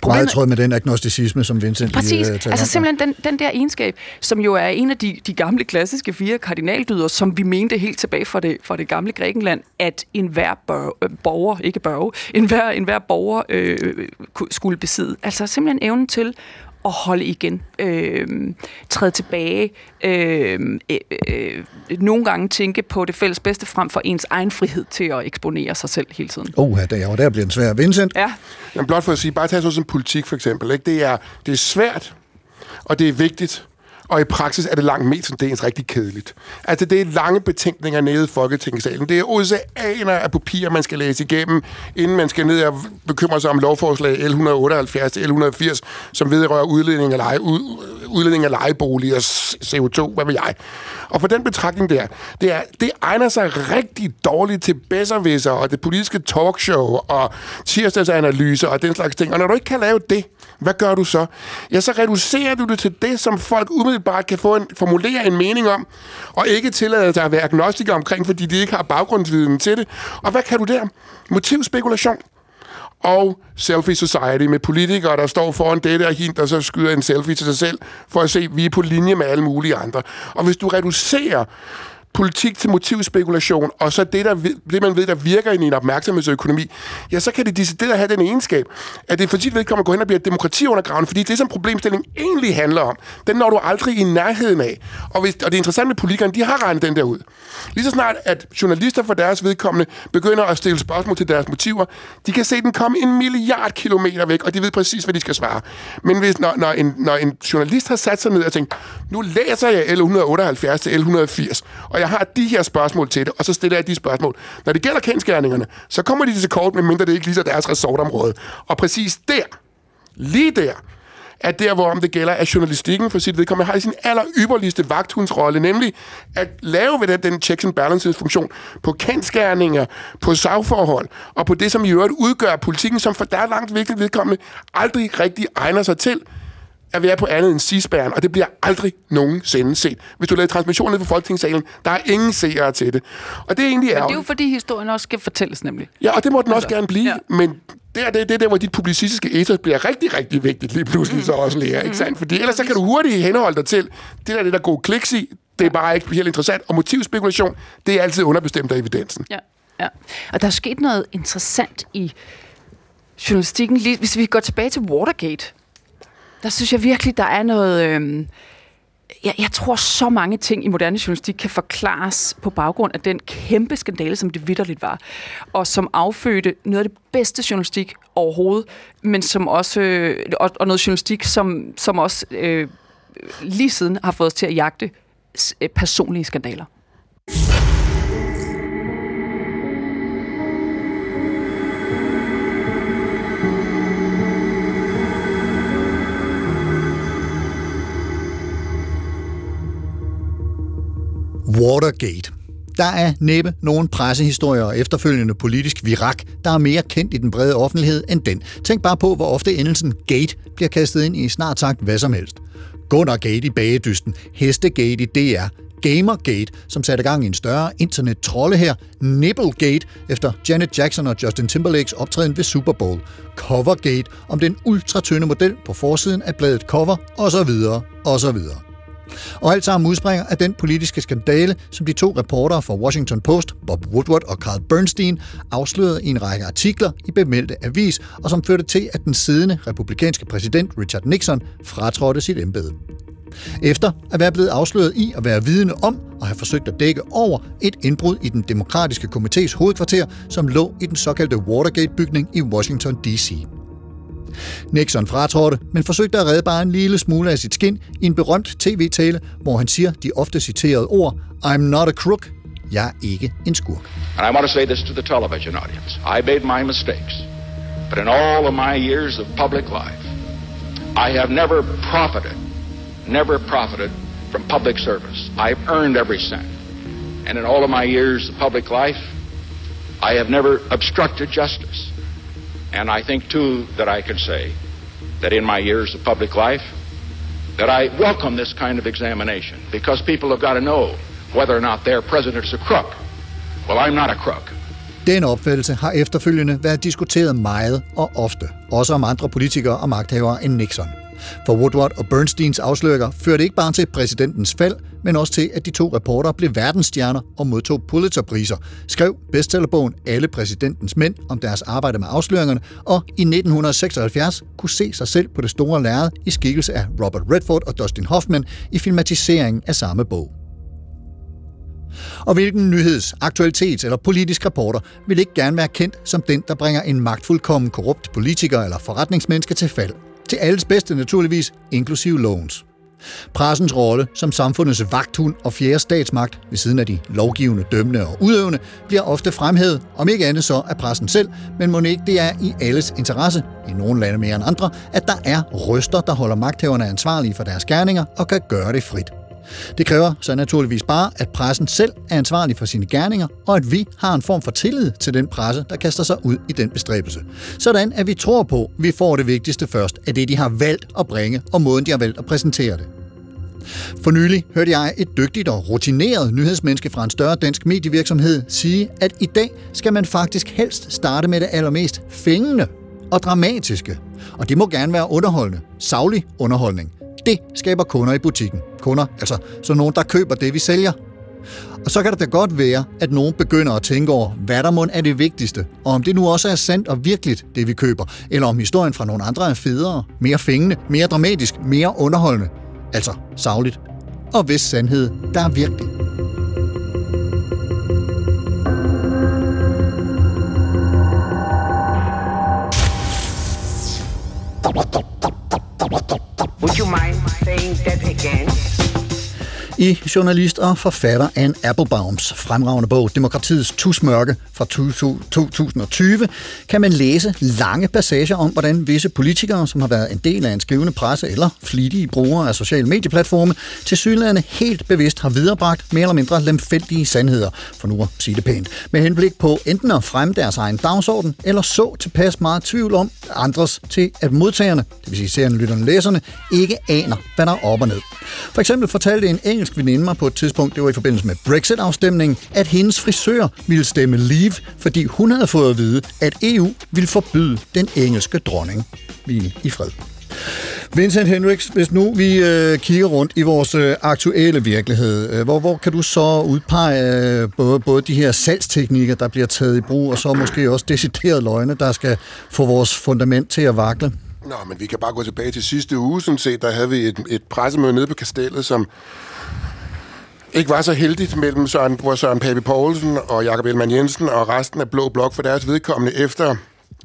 Problemet, Meget tråd med den agnosticisme, som Vincent Præcis, lige, uh, altså simpelthen den, den der egenskab, som jo er en af de, de gamle klassiske fire kardinaldyder, som vi mente helt tilbage fra det, fra det gamle Grækenland, at enhver bør, øh, borger, ikke borger, enhver, enhver borger øh, skulle besidde. Altså simpelthen evnen til at holde igen, øh, træde tilbage, øh, øh, øh, nogle gange tænke på det fælles bedste frem for ens egen frihed til at eksponere sig selv hele tiden. Oh, ja, der, der bliver den svær. Vincent? Ja. Jamen, blot for at sige, bare tage sådan som politik for eksempel. Ikke? Det, er, det er svært, og det er vigtigt, og i praksis er det langt mest det rigtig kedeligt. Altså, det er lange betænkninger nede i Folketingssalen. Det er oceaner af papir, man skal læse igennem, inden man skal ned og bekymre sig om lovforslag L178 til L180, som vedrører udledning af, leje, udledning af lejeboliger, CO2, hvad ved jeg. Og for den betragtning der, det, er, det egner sig rigtig dårligt til bedservisser og det politiske talkshow og tirsdagsanalyser og den slags ting. Og når du ikke kan lave det, hvad gør du så? Ja, så reducerer du det til det, som folk umiddelbart kan få en, formulere en mening om, og ikke tillade sig at være agnostiker omkring, fordi de ikke har baggrundsviden til det. Og hvad kan du der? Motivspekulation og selfie society med politikere, der står foran dette og hint, og så skyder en selfie til sig selv, for at se, at vi er på linje med alle mulige andre. Og hvis du reducerer politik til motivspekulation, og så det, der, det man ved, der virker i en opmærksomhedsøkonomi, ja, så kan det decideret have den egenskab, at det for sit vedkommende går hen og bliver et demokrati undergraven, fordi det, som problemstillingen egentlig handler om, den når du aldrig i nærheden af. Og, hvis, og det interessante med politikerne, de har regnet den der ud. Lige så snart, at journalister for deres vedkommende begynder at stille spørgsmål til deres motiver, de kan se den komme en milliard kilometer væk, og de ved præcis, hvad de skal svare. Men hvis, når, når, en, når en journalist har sat sig ned og tænkt, nu læser jeg L178 til L180, og jeg har de her spørgsmål til det, og så stiller jeg de spørgsmål. Når det gælder kendskærningerne, så kommer de til kort, medmindre det ikke lige så deres resortområde. Og præcis der lige der, er der, hvor om det gælder, at journalistikken for sit vedkommende har sin aller ypperligste vagthundsrolle, nemlig at lave ved den, den checks and balances funktion på kendskærninger, på sagforhold, og på det, som i øvrigt udgør politikken, som for der langt vigtigt vedkommende aldrig rigtig egner sig til at være på andet end cisbæren, og det bliver aldrig nogensinde set. Hvis du laver transmission ned på Folketingssalen, der er ingen seere til det. Og det er egentlig Men det er ærgerligt. jo fordi historien også skal fortælles nemlig. Ja, og det må den også Altså, gerne blive, ja. men det er det, det er der, hvor dit publicistiske ethos bliver rigtig, rigtig vigtigt lige pludselig så også lærer, ikke sandt? Fordi ellers så kan du hurtigt henholde dig til, det der er det, der er gode kliks i, det er bare ikke specielt interessant, og motivspekulation, det er altid underbestemt af evidensen. Ja, ja. Og der er sket noget interessant i journalistikken. Lige, hvis vi går tilbage til Watergate, der synes jeg virkelig, der er noget... Øhm, jeg, jeg tror, så mange ting i moderne journalistik kan forklares på baggrund af den kæmpe skandale, som det vidderligt var, og som affødte noget af det bedste journalistik overhovedet, men som også, øh, og, og noget journalistik, som, som også øh, lige siden har fået os til at jagte øh, personlige skandaler. Watergate. Der er næppe nogen pressehistorier og efterfølgende politisk virak, der er mere kendt i den brede offentlighed end den. Tænk bare på, hvor ofte endelsen gate bliver kastet ind i snart sagt hvad som helst. Gunnar-gate i bagedysten, Hestegate i DR, Gamergate, som satte gang i en større internet-trolle her, Nipplegate efter Janet Jackson og Justin Timberlakes optræden ved Super Bowl, Covergate om den ultratynde model på forsiden af bladet Cover, osv. osv. Og alt sammen udspringer af den politiske skandale, som de to reportere fra Washington Post, Bob Woodward og Carl Bernstein, afslørede i en række artikler i bemeldte avis, og som førte til, at den siddende republikanske præsident Richard Nixon fratrådte sit embede. Efter at være blevet afsløret i at være vidne om og have forsøgt at dække over et indbrud i den demokratiske komités hovedkvarter, som lå i den såkaldte Watergate-bygning i Washington D.C. Nixon fratrådte, men forsøgte at redde bare en lille smule af sit skin i en berømt tv-tale, hvor han siger de ofte citerede ord I'm not a crook. Jeg er ikke en skurk. And I want to say this to the television audience. I made my mistakes. But in all of my years of public life, I have never profited, never profited from public service. I've earned every cent. And in all of my years of public life, I have never obstructed justice. And I think, too, that I can say that in my years of public life, that I welcome this kind of examination because people have got to know whether or not their president is a crook. Well, I'm not a crook. Den opfattelse har efterfølgende været diskuteret meget og ofte, også om andre politikere og magthavere end Nixon. For Woodward og Bernsteins afsløringer førte ikke bare til præsidentens fald, men også til, at de to reportere blev verdensstjerner og modtog Pulitzerpriser, skrev bestsellerbogen Alle præsidentens mænd om deres arbejde med afsløringerne, og i 1976 kunne se sig selv på det store lærred i skikkelse af Robert Redford og Dustin Hoffman i filmatiseringen af samme bog. Og hvilken nyheds-, aktualitets- eller politisk reporter vil ikke gerne være kendt som den, der bringer en magtfuldkommen korrupt politiker eller forretningsmenneske til fald? Til alles bedste naturligvis, inklusive lovens. Pressens rolle som samfundets vagthund og fjerde statsmagt ved siden af de lovgivende, dømmende og udøvende bliver ofte fremhævet, om ikke andet så af pressen selv, men må ikke det er i alles interesse, i nogle lande mere end andre, at der er røster, der holder magthaverne ansvarlige for deres gerninger og kan gøre det frit. Det kræver så naturligvis bare, at pressen selv er ansvarlig for sine gerninger, og at vi har en form for tillid til den presse, der kaster sig ud i den bestræbelse. Sådan at vi tror på, at vi får det vigtigste først af det, de har valgt at bringe, og måden, de har valgt at præsentere det. For nylig hørte jeg et dygtigt og rutineret nyhedsmenneske fra en større dansk medievirksomhed sige, at i dag skal man faktisk helst starte med det allermest fængende og dramatiske. Og det må gerne være underholdende, savlig underholdning. Det skaber kunder i butikken. Kunder, altså så nogen, der køber det, vi sælger. Og så kan det da godt være, at nogen begynder at tænke over, hvad der må er det vigtigste, og om det nu også er sandt og virkeligt, det vi køber, eller om historien fra nogle andre er federe, mere fængende, mere dramatisk, mere underholdende. Altså savligt. Og hvis sandhed, der er virkelig. Stop, stop. I journalist og forfatter Anne Applebaums fremragende bog Demokratiets tusmørke fra 2020 kan man læse lange passager om, hvordan visse politikere, som har været en del af en skrivende presse eller flittige brugere af sociale medieplatforme, til synligheden helt bevidst har viderebragt mere eller mindre lemfældige sandheder, for nu at sige det pænt, med henblik på enten at fremme deres egen dagsorden, eller så tilpas meget tvivl om andres til, at modtagerne, det vil sige serien, lytterne, læserne, ikke aner, hvad der er op og ned. For eksempel fortalte en engelsk veninde mig på et tidspunkt, det var i forbindelse med Brexit-afstemningen, at hendes frisør ville stemme Leave, fordi hun havde fået at vide, at EU ville forbyde den engelske dronning. Hvil i fred. Vincent Hendricks, hvis nu vi øh, kigger rundt i vores øh, aktuelle virkelighed, øh, hvor, hvor kan du så udpege øh, både, både de her salgsteknikker, der bliver taget i brug, og så måske også deciderede løgne, der skal få vores fundament til at vakle? Nå, men vi kan bare gå tilbage til sidste uge, sådan set. Der havde vi et, et pressemøde nede på kastellet, som ikke var så heldigt mellem Søren, hvor Søren Pape Poulsen og Jakob Ellemann Jensen og resten af Blå Blok for deres vedkommende efter,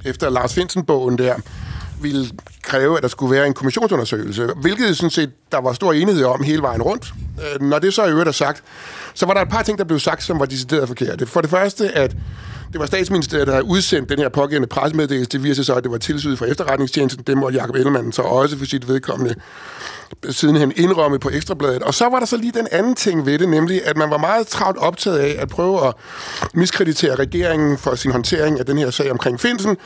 efter Lars Finsen-bogen der ville kræve, at der skulle være en kommissionsundersøgelse, hvilket sådan set, der var stor enighed om hele vejen rundt. Øh, når det så i øvrigt er sagt, så var der et par ting, der blev sagt, som var decideret forkerte. For det første, at det var statsministeriet, der havde udsendt den her pågældende pressemeddelelse. Det viser sig så, at det var tilsynet fra efterretningstjenesten. Det måtte Jacob Ellemann så også for sit vedkommende sidenhen indrømme på Ekstrabladet. Og så var der så lige den anden ting ved det, nemlig at man var meget travlt optaget af at prøve at miskreditere regeringen for sin håndtering af den her sag omkring Finsen.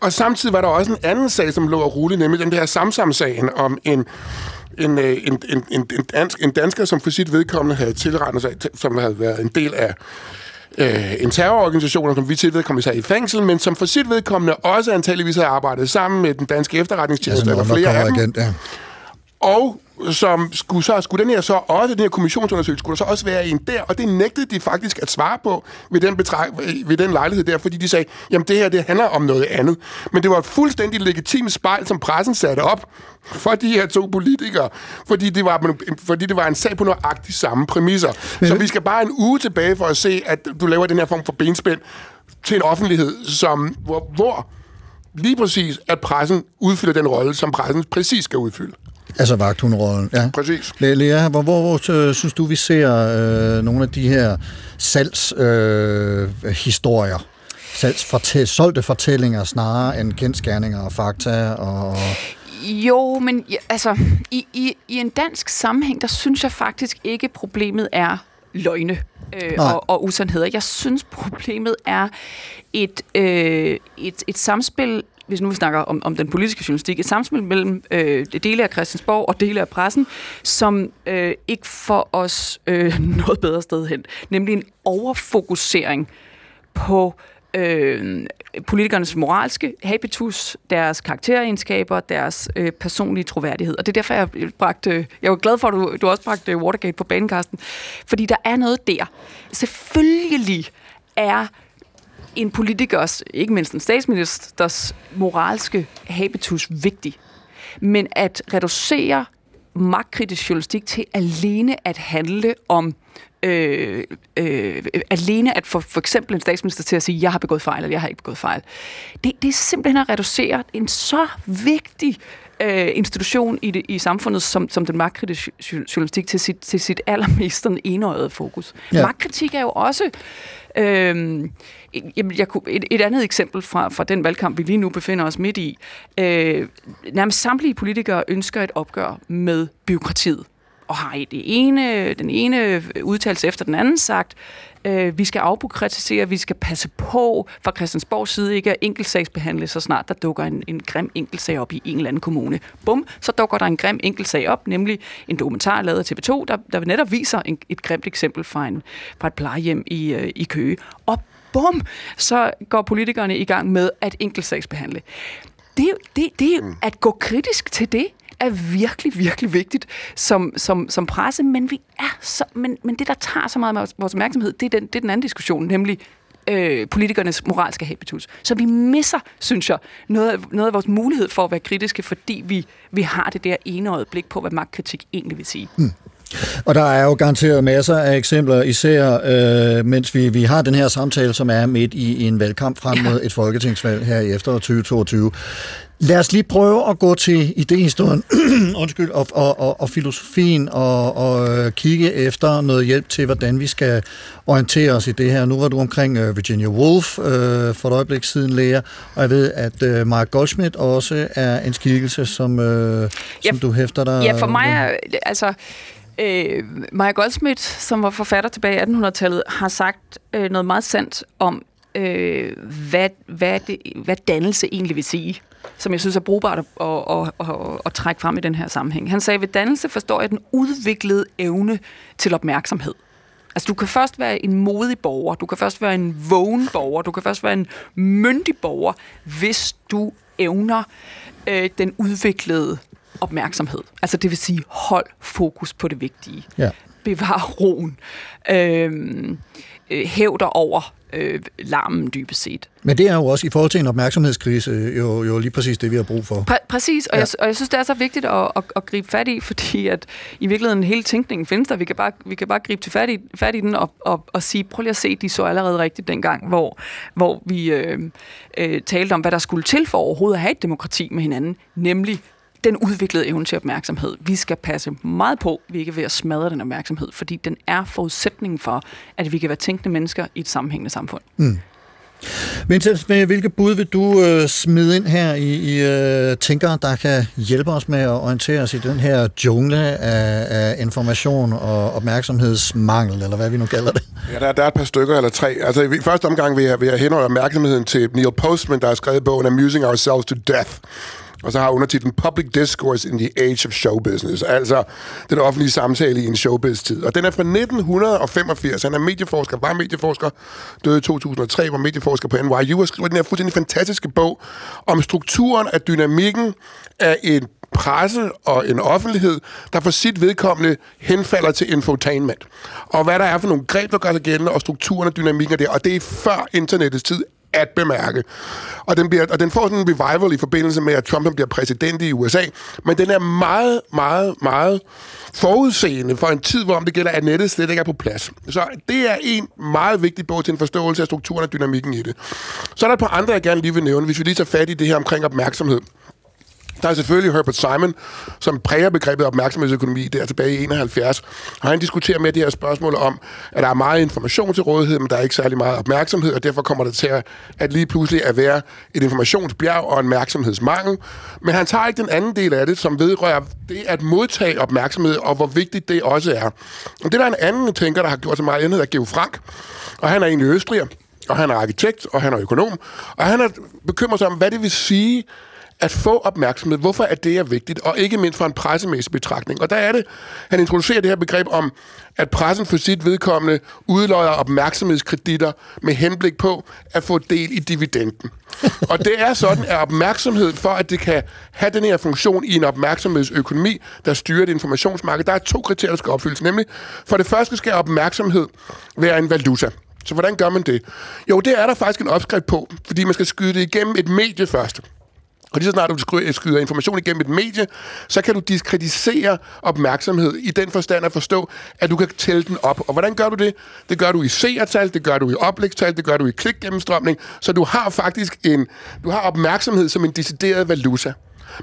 Og samtidig var der også en anden sag, som lå og rulle, nemlig den der Samsam-sagen om en en, øh, en, en, en, en, dansk, en dansker, som for sit vedkommende havde tilrettet sig, som havde været en del af øh, en terrororganisation, som vi til vedkommende sig i fængsel, men som for sit vedkommende også antageligvis havde arbejdet sammen med den danske efterretningstjeneste, Altså, eller flere af dem. agent, ja. Og som skulle, så, skulle den her så også, den her kommissionsundersøgelse, skulle der så også være en der, og det nægtede de faktisk at svare på ved den, betræk, ved den lejlighed der, fordi de sagde, jamen det her, det handler om noget andet. Men det var et fuldstændig legitimt spejl, som pressen satte op for de her to politikere, fordi det var, fordi det var en sag på nøjagtigt samme præmisser. Så vi skal bare en uge tilbage for at se, at du laver den her form for benspænd til en offentlighed, som, hvor, hvor lige præcis, at pressen udfylder den rolle, som pressen præcis skal udfylde. Altså vagthunderollen, ja. Præcis. Lea, hvor, hvor, hvor øh, synes du, vi ser øh, nogle af de her salgshistorier, øh, historier? salgsfortæl, solgte fortællinger snarere end kendskærninger og fakta og... Jo, men altså, i, i, i en dansk sammenhæng, der synes jeg faktisk ikke, problemet er løgne øh, Nej. og, og usandheder. Jeg synes, problemet er et, øh, et, et samspil, hvis nu vi snakker om, om den politiske journalistik, et samspil mellem øh, dele af Christiansborg og dele af pressen, som øh, ikke får os øh, noget bedre sted hen. Nemlig en overfokusering på øh, politikernes moralske habitus, deres karakteregenskaber, deres øh, personlige troværdighed. Og det er derfor, jeg bragte, øh, jeg var glad for, at du, du også bragte øh, Watergate på banekarsten, Fordi der er noget der. Selvfølgelig er en politikers, ikke mindst en statsministers, moralske habitus vigtig. Men at reducere magtkritisk journalistik til alene at handle om øh, øh, alene at få for eksempel en statsminister til at sige, jeg har begået fejl, eller jeg har ikke begået fejl. Det, det er simpelthen at reducere en så vigtig øh, institution i, det, i samfundet, som, som den magtkritiske journalistik, til sit, til sit allermest sådan enøjede fokus. Ja. Magtkritik er jo også... Øh, jamen, jeg kunne, et, et andet eksempel fra, fra den valgkamp, vi lige nu befinder os midt i. Øh, nærmest samtlige politikere ønsker et opgør med byråkratiet og har i det ene, den ene udtalelse efter den anden sagt, øh, vi skal afbureaukratisere, vi skal passe på fra Christiansborgs side ikke at enkeltsagsbehandle, så snart der dukker en, en grim enkeltsag op i en eller anden kommune. Bum, så dukker der en grim enkeltsag op, nemlig en dokumentar lavet af TV2, der, der netop viser en, et grimt eksempel fra, en, fra et plejehjem i, øh, i Køge. Og bum, så går politikerne i gang med at enkeltsagsbehandle. Det, det, det er at gå kritisk til det, er virkelig, virkelig vigtigt som, som, som presse, men, vi er så, men, men det, der tager så meget af vores opmærksomhed, det er den, det er den anden diskussion, nemlig øh, politikernes moralske habitus. Så vi misser, synes jeg, noget af, noget af vores mulighed for at være kritiske, fordi vi, vi har det der enøjet blik på, hvad magtkritik egentlig vil sige. Mm. Og der er jo garanteret masser af eksempler, især øh, mens vi, vi har den her samtale, som er midt i en valgkamp frem mod et folketingsvalg her i efteråret 2022. Lad os lige prøve at gå til idehistorien undskyld, og, og, og, og filosofien og, og øh, kigge efter noget hjælp til, hvordan vi skal orientere os i det her. Nu var du omkring uh, Virginia Woolf uh, for et øjeblik siden, lærer, og jeg ved, at uh, Mark Goldschmidt også er en skikkelse, som, uh, som Ja, du hæfter dig Ja, for mig er, altså, øh, Maja Goldsmith, som var forfatter tilbage i 1800-tallet, har sagt øh, noget meget sandt om, øh, hvad, hvad, det, hvad dannelse egentlig vil sige som jeg synes er brugbart at, at, at, at, at trække frem i den her sammenhæng. Han sagde, ved dannelse forstår jeg den udviklede evne til opmærksomhed. Altså, du kan først være en modig borger, du kan først være en vågen borger, du kan først være en myndig borger, hvis du evner øh, den udviklede opmærksomhed. Altså, det vil sige, hold fokus på det vigtige. Ja. Bevar roen. Øh, øh, hæv dig over øh, larmen dybest set. Men det er jo også i forhold til en opmærksomhedskrise jo, jo lige præcis det, vi har brug for. Præ- præcis, og, ja. jeg, og jeg synes, det er så vigtigt at, at, at gribe fat i, fordi at i virkeligheden hele tænkningen findes der. Vi kan bare, vi kan bare gribe til fat i, fat i den og, og, og sige, prøv lige at se, de så allerede rigtigt dengang, hvor, hvor vi øh, øh, talte om, hvad der skulle til for overhovedet at have et demokrati med hinanden, nemlig den udviklede evne til opmærksomhed. Vi skal passe meget på, at vi ikke er ved at smadre den opmærksomhed, fordi den er forudsætningen for, at vi kan være tænkende mennesker i et sammenhængende samfund. Mm. Vincent, med hvilke bud vil du øh, smide ind her i, i øh, tænkere, der kan hjælpe os med at orientere os i den her jungle af, af information og opmærksomhedsmangel, eller hvad vi nu kalder det? Ja, der, der er et par stykker eller tre. Altså, i første omgang vil jeg, vil jeg henholde opmærksomheden til Neil Postman, der har skrevet bogen Amusing Ourselves to Death. Og så har undertitlen Public Discourse in the Age of Show Business. Altså den offentlige samtale i en showbiz-tid. Og den er fra 1985. Han er medieforsker, var medieforsker, døde i 2003, var medieforsker på NYU og skriver den her fuldstændig fantastiske bog om strukturen af dynamikken af en presse og en offentlighed, der for sit vedkommende henfalder til infotainment. Og hvad der er for nogle greb, der gør sig gældende, og strukturen og dynamikken af det. Og det er før internettets tid at bemærke. Og den, bliver, og den får sådan en revival i forbindelse med, at Trump bliver præsident i USA. Men den er meget, meget, meget forudseende for en tid, hvor om det gælder, at nettet slet ikke er på plads. Så det er en meget vigtig bog til en forståelse af strukturen og dynamikken i det. Så er der et par andre, jeg gerne lige vil nævne, hvis vi lige tager fat i det her omkring opmærksomhed. Der er selvfølgelig Herbert Simon, som præger begrebet opmærksomhedsøkonomi der tilbage i 71. Og han diskuterer med det her spørgsmål om, at der er meget information til rådighed, men der er ikke særlig meget opmærksomhed, og derfor kommer det til at, at lige pludselig at være et informationsbjerg og en opmærksomhedsmangel. Men han tager ikke den anden del af det, som vedrører det at modtage opmærksomhed, og hvor vigtigt det også er. Og det der er en anden tænker, der har gjort så meget andet, er Geo Frank. Og han er egentlig østriger, og han er arkitekt, og han er økonom. Og han er bekymret sig om, hvad det vil sige, at få opmærksomhed. Hvorfor er det er vigtigt? Og ikke mindst fra en pressemæssig betragtning. Og der er det, han introducerer det her begreb om, at pressen for sit vedkommende udløjer opmærksomhedskreditter med henblik på at få del i dividenden. og det er sådan, at opmærksomhed for, at det kan have den her funktion i en opmærksomhedsøkonomi, der styrer et informationsmarked, der er to kriterier, der skal opfyldes. Nemlig, for det første skal opmærksomhed være en valuta. Så hvordan gør man det? Jo, det er der faktisk en opskrift på, fordi man skal skyde det igennem et medie først. Og lige så snart du skyder information igennem et medie, så kan du diskreditere opmærksomhed i den forstand at forstå, at du kan tælle den op. Og hvordan gør du det? Det gør du i seertal, det gør du i oplægstal, det gør du i klikgennemstrømning, så du har faktisk en, du har opmærksomhed som en decideret valuta.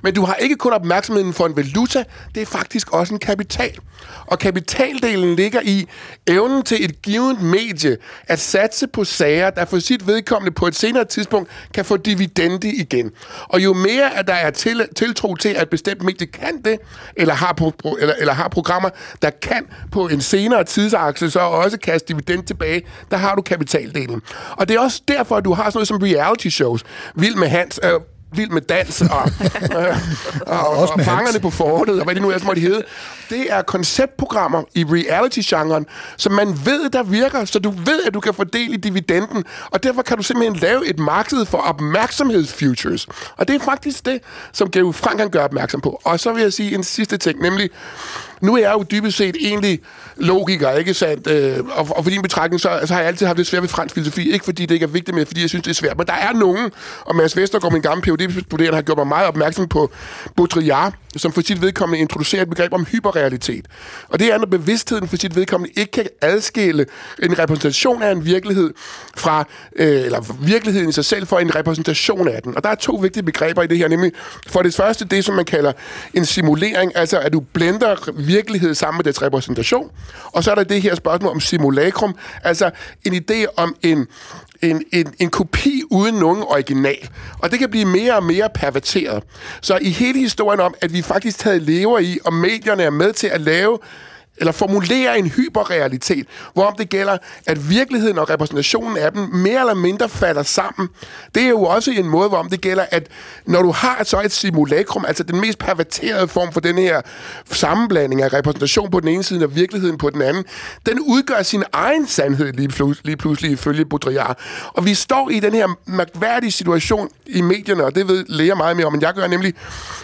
Men du har ikke kun opmærksomheden for en valuta, det er faktisk også en kapital. Og kapitaldelen ligger i evnen til et givet medie at satse på sager, der for sit vedkommende på et senere tidspunkt kan få dividende igen. Og jo mere at der er til, tiltro til, at bestemt medie kan det, eller har, pro, pro- eller, eller har programmer, der kan på en senere tidsakse så også kaste dividend tilbage, der har du kapitaldelen. Og det er også derfor, at du har sådan noget som reality shows. Vild med Hans... Øh, Vild med dans og, øh, og, og, og fangerne på fortet, og hvad det nu ellers måtte hedde. Det er konceptprogrammer i reality-genren, som man ved, der virker, så du ved, at du kan få del i dividenden, og derfor kan du simpelthen lave et marked for opmærksomhedsfutures. Og det er faktisk det, som Geo Frank kan gøre opmærksom på. Og så vil jeg sige en sidste ting, nemlig, nu er jeg jo dybest set egentlig logiker, ikke sandt? Øh, og, og for din betragtning, så, så har jeg altid haft det svært ved fransk filosofi. Ikke fordi det ikke er vigtigt, men fordi jeg synes, det er svært. Men der er nogen, og Mads Vestergaard, min gamle phd studerende har gjort mig meget opmærksom på Baudrillard, som for sit vedkommende introducerer et begreb om hyperrealitet. Og det er, når bevidstheden for sit vedkommende ikke kan adskille en repræsentation af en virkelighed fra, øh, eller virkeligheden i sig selv for en repræsentation af den. Og der er to vigtige begreber i det her, nemlig for det første det, som man kalder en simulering, altså at du blender virkelighed sammen med dets repræsentation. Og så er der det her spørgsmål om simulacrum, altså en idé om en en, en, en kopi uden nogen original. Og det kan blive mere og mere perverteret. Så i hele historien om, at vi faktisk taget lever i, og medierne er med til at lave eller formulere en hyperrealitet, hvorom det gælder, at virkeligheden og repræsentationen af dem mere eller mindre falder sammen. Det er jo også en måde, hvorom det gælder, at når du har så et simulacrum, altså den mest perverterede form for den her sammenblanding af repræsentation på den ene side og virkeligheden på den anden, den udgør sin egen sandhed lige, plu- lige pludselig ifølge Baudrillard. Og vi står i den her mærkværdige situation i medierne, og det ved læger meget mere om, men jeg gør nemlig,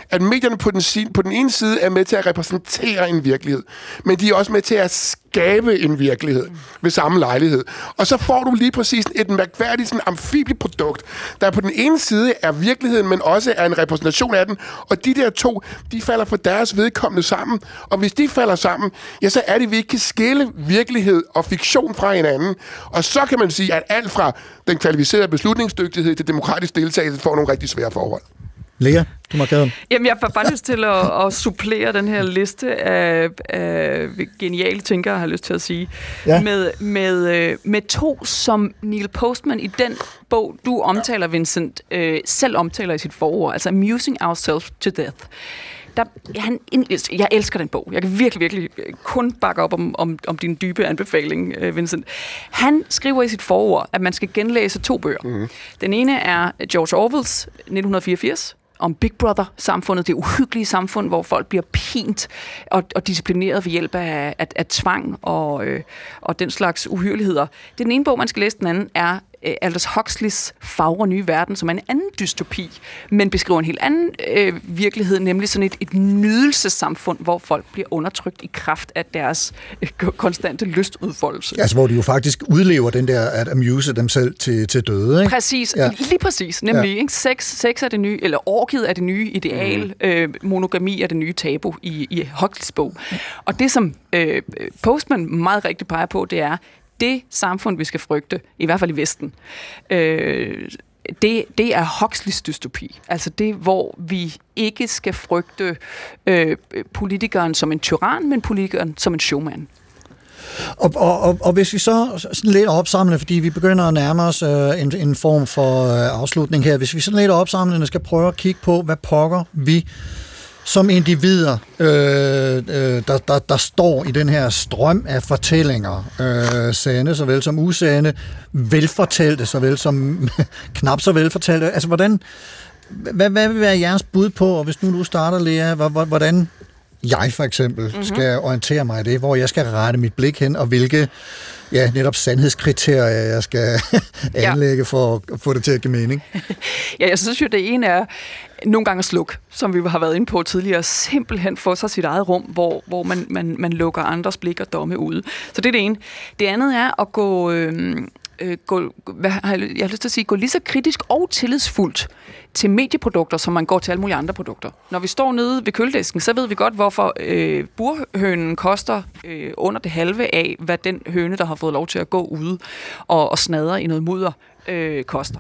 at medierne på den, på den ene side er med til at repræsentere en virkelighed, men de er også med til at skabe en virkelighed ved samme lejlighed. Og så får du lige præcis et mærkværdigt sådan amfibieprodukt, der på den ene side er virkeligheden, men også er en repræsentation af den. Og de der to, de falder for deres vedkommende sammen. Og hvis de falder sammen, ja, så er det, at vi ikke kan skille virkelighed og fiktion fra hinanden. Og så kan man sige, at alt fra den kvalificerede beslutningsdygtighed til demokratisk deltagelse får nogle rigtig svære forhold. Lea, du må. Jamen, jeg får bare lyst til at, at supplere den her liste af, af geniale tænkere, har jeg lyst til at sige, Ja. med, med, øh, med to, som Neil Postman i den bog, du omtaler, Vincent, øh, selv omtaler i sit forord, altså Amusing Ourselves to Death. Der, han, jeg elsker den bog. Jeg kan virkelig, virkelig kun bakke op om, om, om din dybe anbefaling, øh, Vincent. Han skriver i sit forord, at man skal genlæse to bøger. Mm. Den ene er George Orwells 1984, om Big Brother-samfundet, det uhyggelige samfund, hvor folk bliver pint og, og disciplineret ved hjælp af, af, af tvang og, øh, og den slags uhyrligheder. Det er den ene bog, man skal læse. Den anden er øh, Aldous Huxleys Fagre Nye Verden, som er en anden dystopi, men beskriver en helt anden øh, virkelighed, nemlig sådan et, et nydelsessamfund, hvor folk bliver undertrykt i kraft af deres øh, konstante lystudfoldelse. Altså, hvor de jo faktisk udlever den der at amuse dem selv til, til døde, ikke? Præcis, Ja. lige præcis. Nemlig, Ja. ikke? Sex, sex er det nye, eller orkiet er det nye ideal, mm. øh, monogami er det nye tabu i, i Huxleys bog. Og det, som øh, Postman meget rigtigt peger på, det er, det samfund, vi skal frygte, i hvert fald i Vesten, øh, det, det er Huxleys dystopi. Altså det, hvor vi ikke skal frygte øh, politikeren som en tyran, men politikeren som en showman. Og, og, og, og hvis vi så sådan lidt opsamlende, fordi vi begynder at nærme os øh, en, en form for øh, afslutning her, hvis vi sådan lidt opsamlende skal prøve at kigge på, hvad pokker vi som individer, øh, øh, der, der, der står i den her strøm af fortællinger, øh, sande såvel som usande, velfortalte såvel som knap så velfortalte. Altså, hvordan, hvad, hvad vil være jeres bud på, og hvis nu du starter, Lea, hvordan jeg for eksempel mm-hmm. skal orientere mig i det, hvor jeg skal rette mit blik hen, og hvilke ja, netop sandhedskriterier jeg skal anlægge for at få det til at give mening. Ja, jeg synes jo, det ene er nogle gange at slukke, som vi har været inde på tidligere, simpelthen få sig sit eget rum, hvor, hvor man, man, man lukker andres blik og domme ude. Så det er det ene. Det andet er at gå, øh, øh, gå hvad jeg, jeg har lyst til at sige, gå lige så kritisk og tillidsfuldt til medieprodukter, som man går til alle mulige andre produkter. Når vi står nede ved køledisken, så ved vi godt, hvorfor øh, burhønen koster øh, under det halve af, hvad den høne, der har fået lov til at gå ude og, og snadre i noget mudder, øh, koster.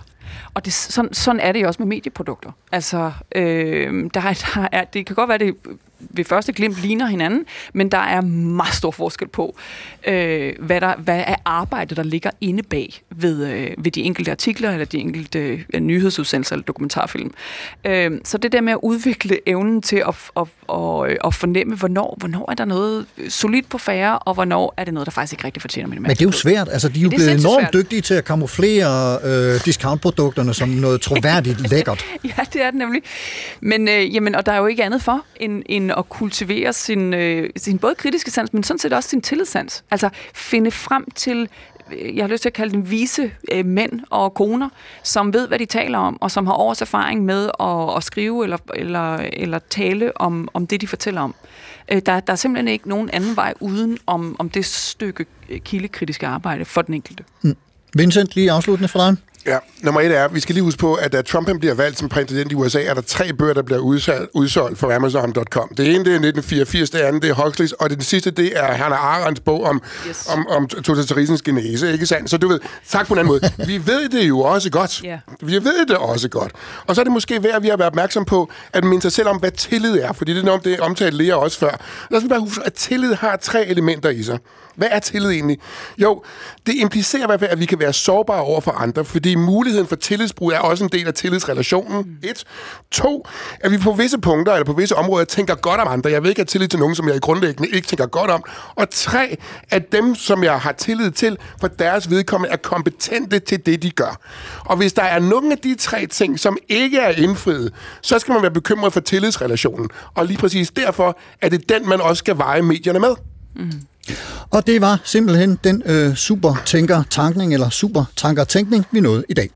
Og det, sådan, sådan er det jo også med medieprodukter. Altså, øh, der der er, det kan godt være, det ved første glimt ligner hinanden, men der er meget stor forskel på, øh, hvad, der, hvad er arbejdet, der ligger inde bag ved, øh, ved de enkelte artikler, eller de enkelte øh, nyhedsudsendelser eller dokumentarfilm. Øh, så det der med at udvikle evnen til at, at, at, at, at fornemme, hvornår, hvornår er der noget solidt på færre, og hvornår er det noget, der faktisk ikke rigtig fortjener min Men det er jo svært. Altså, de er jo er blevet enormt svært. dygtige til at kamuflere øh, discountprodukter superprodukterne som noget troværdigt lækkert. Ja, det er det nemlig. Men øh, jamen, og der er jo ikke andet for, end, end at kultivere sin, øh, sin både kritiske sans, men sådan set også sin tillidssans. Altså finde frem til øh, jeg har lyst til at kalde dem vise øh, mænd og koner, som ved, hvad de taler om, og som har års erfaring med at, at skrive eller, eller, eller tale om, om det, de fortæller om. Øh, der, der er simpelthen ikke nogen anden vej uden om, om det stykke øh, kildekritiske arbejde for den enkelte. Hm. Vincent, lige afsluttende for dig. Ja, nummer et er, vi skal lige huske på, at da Trump han bliver valgt som præsident i USA, er der tre bøger, der bliver udsolgt, udsolgt for Amazon.com. Det ene, det er 1984, det andet, det er Huxley's, og det sidste, det er Hannah Arendts bog om, yes. om, om totalitarismens genese, ikke sandt? Så du ved, sagt på en anden måde, vi ved det jo også godt. Ja. Vi ved det også godt. Og så er det måske værd, at vi har været opmærksom på, at minde sig selv om, hvad tillid er, fordi det er noget, det omtalte Lea også før. Lad os bare huske, at tillid har tre elementer i sig. Hvad er tillid egentlig? Jo, det implicerer i hvert fald, at vi kan være sårbare over for andre, fordi muligheden for tillidsbrug er også en del af tillidsrelationen. Et. To, at vi på visse punkter eller på visse områder tænker godt om andre. Jeg vil ikke have tillid til nogen, som jeg i grundlæggende ikke tænker godt om. Og tre, at dem, som jeg har tillid til, for deres vedkommende er kompetente til det, de gør. Og hvis der er nogen af de tre ting, som ikke er indfriet, så skal man være bekymret for tillidsrelationen. Og lige præcis derfor er det den, man også skal veje medierne med. Og det var simpelthen den øh, super tænker tankning eller super tanker tænkning, vi nåede i dag.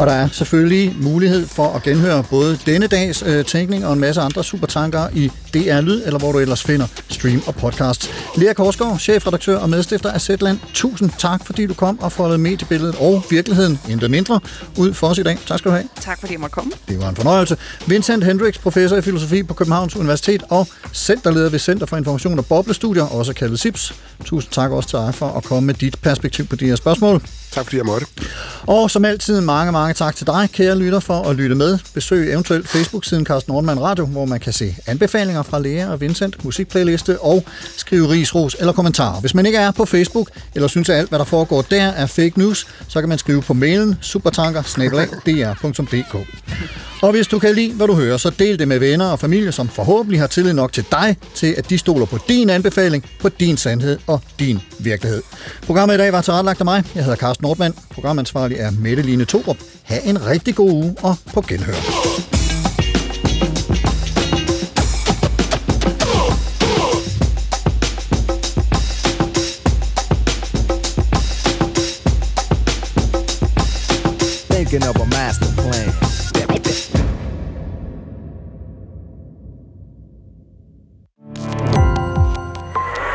Og der er selvfølgelig mulighed for at genhøre både denne dags øh, tænkning og en masse andre supertanker i DR Lyd, eller hvor du ellers finder stream og podcast. Lea Korsgaard, chefredaktør og medstifter af Zetland. Tusind tak, fordi du kom og foldede mediebilledet og virkeligheden, intet mindre, ud for os i dag. Tak skal du have. Tak fordi jeg måtte komme. Det var en fornøjelse. Vincent Hendricks, professor i filosofi på Københavns Universitet og centerleder ved Center for Information og Boblestudier, også kaldet SIPS. Tusind tak også til dig for at komme med dit perspektiv på de her spørgsmål. Tak fordi jeg måtte. Og som altid, mange, mange tak til dig, kære lytter, for at lytte med. Besøg eventuelt Facebook-siden Carsten Nordmann Radio, hvor man kan se anbefalinger fra Lea og Vincent, musikplayliste og skrive risros eller kommentarer. Hvis man ikke er på Facebook, eller synes, at alt, hvad der foregår der, er fake news, så kan man skrive på mailen supertanker og hvis du kan lide, hvad du hører, så del det med venner og familie, som forhåbentlig har tillid nok til dig, til at de stoler på din anbefaling, på din sandhed og din virkelighed. Programmet i dag var tilrettelagt af mig. Jeg hedder Carsten Nordmann. Programansvarlig er Mette Line Torup. Ha' en rigtig god uge og på genhør. Thinking of a master plan.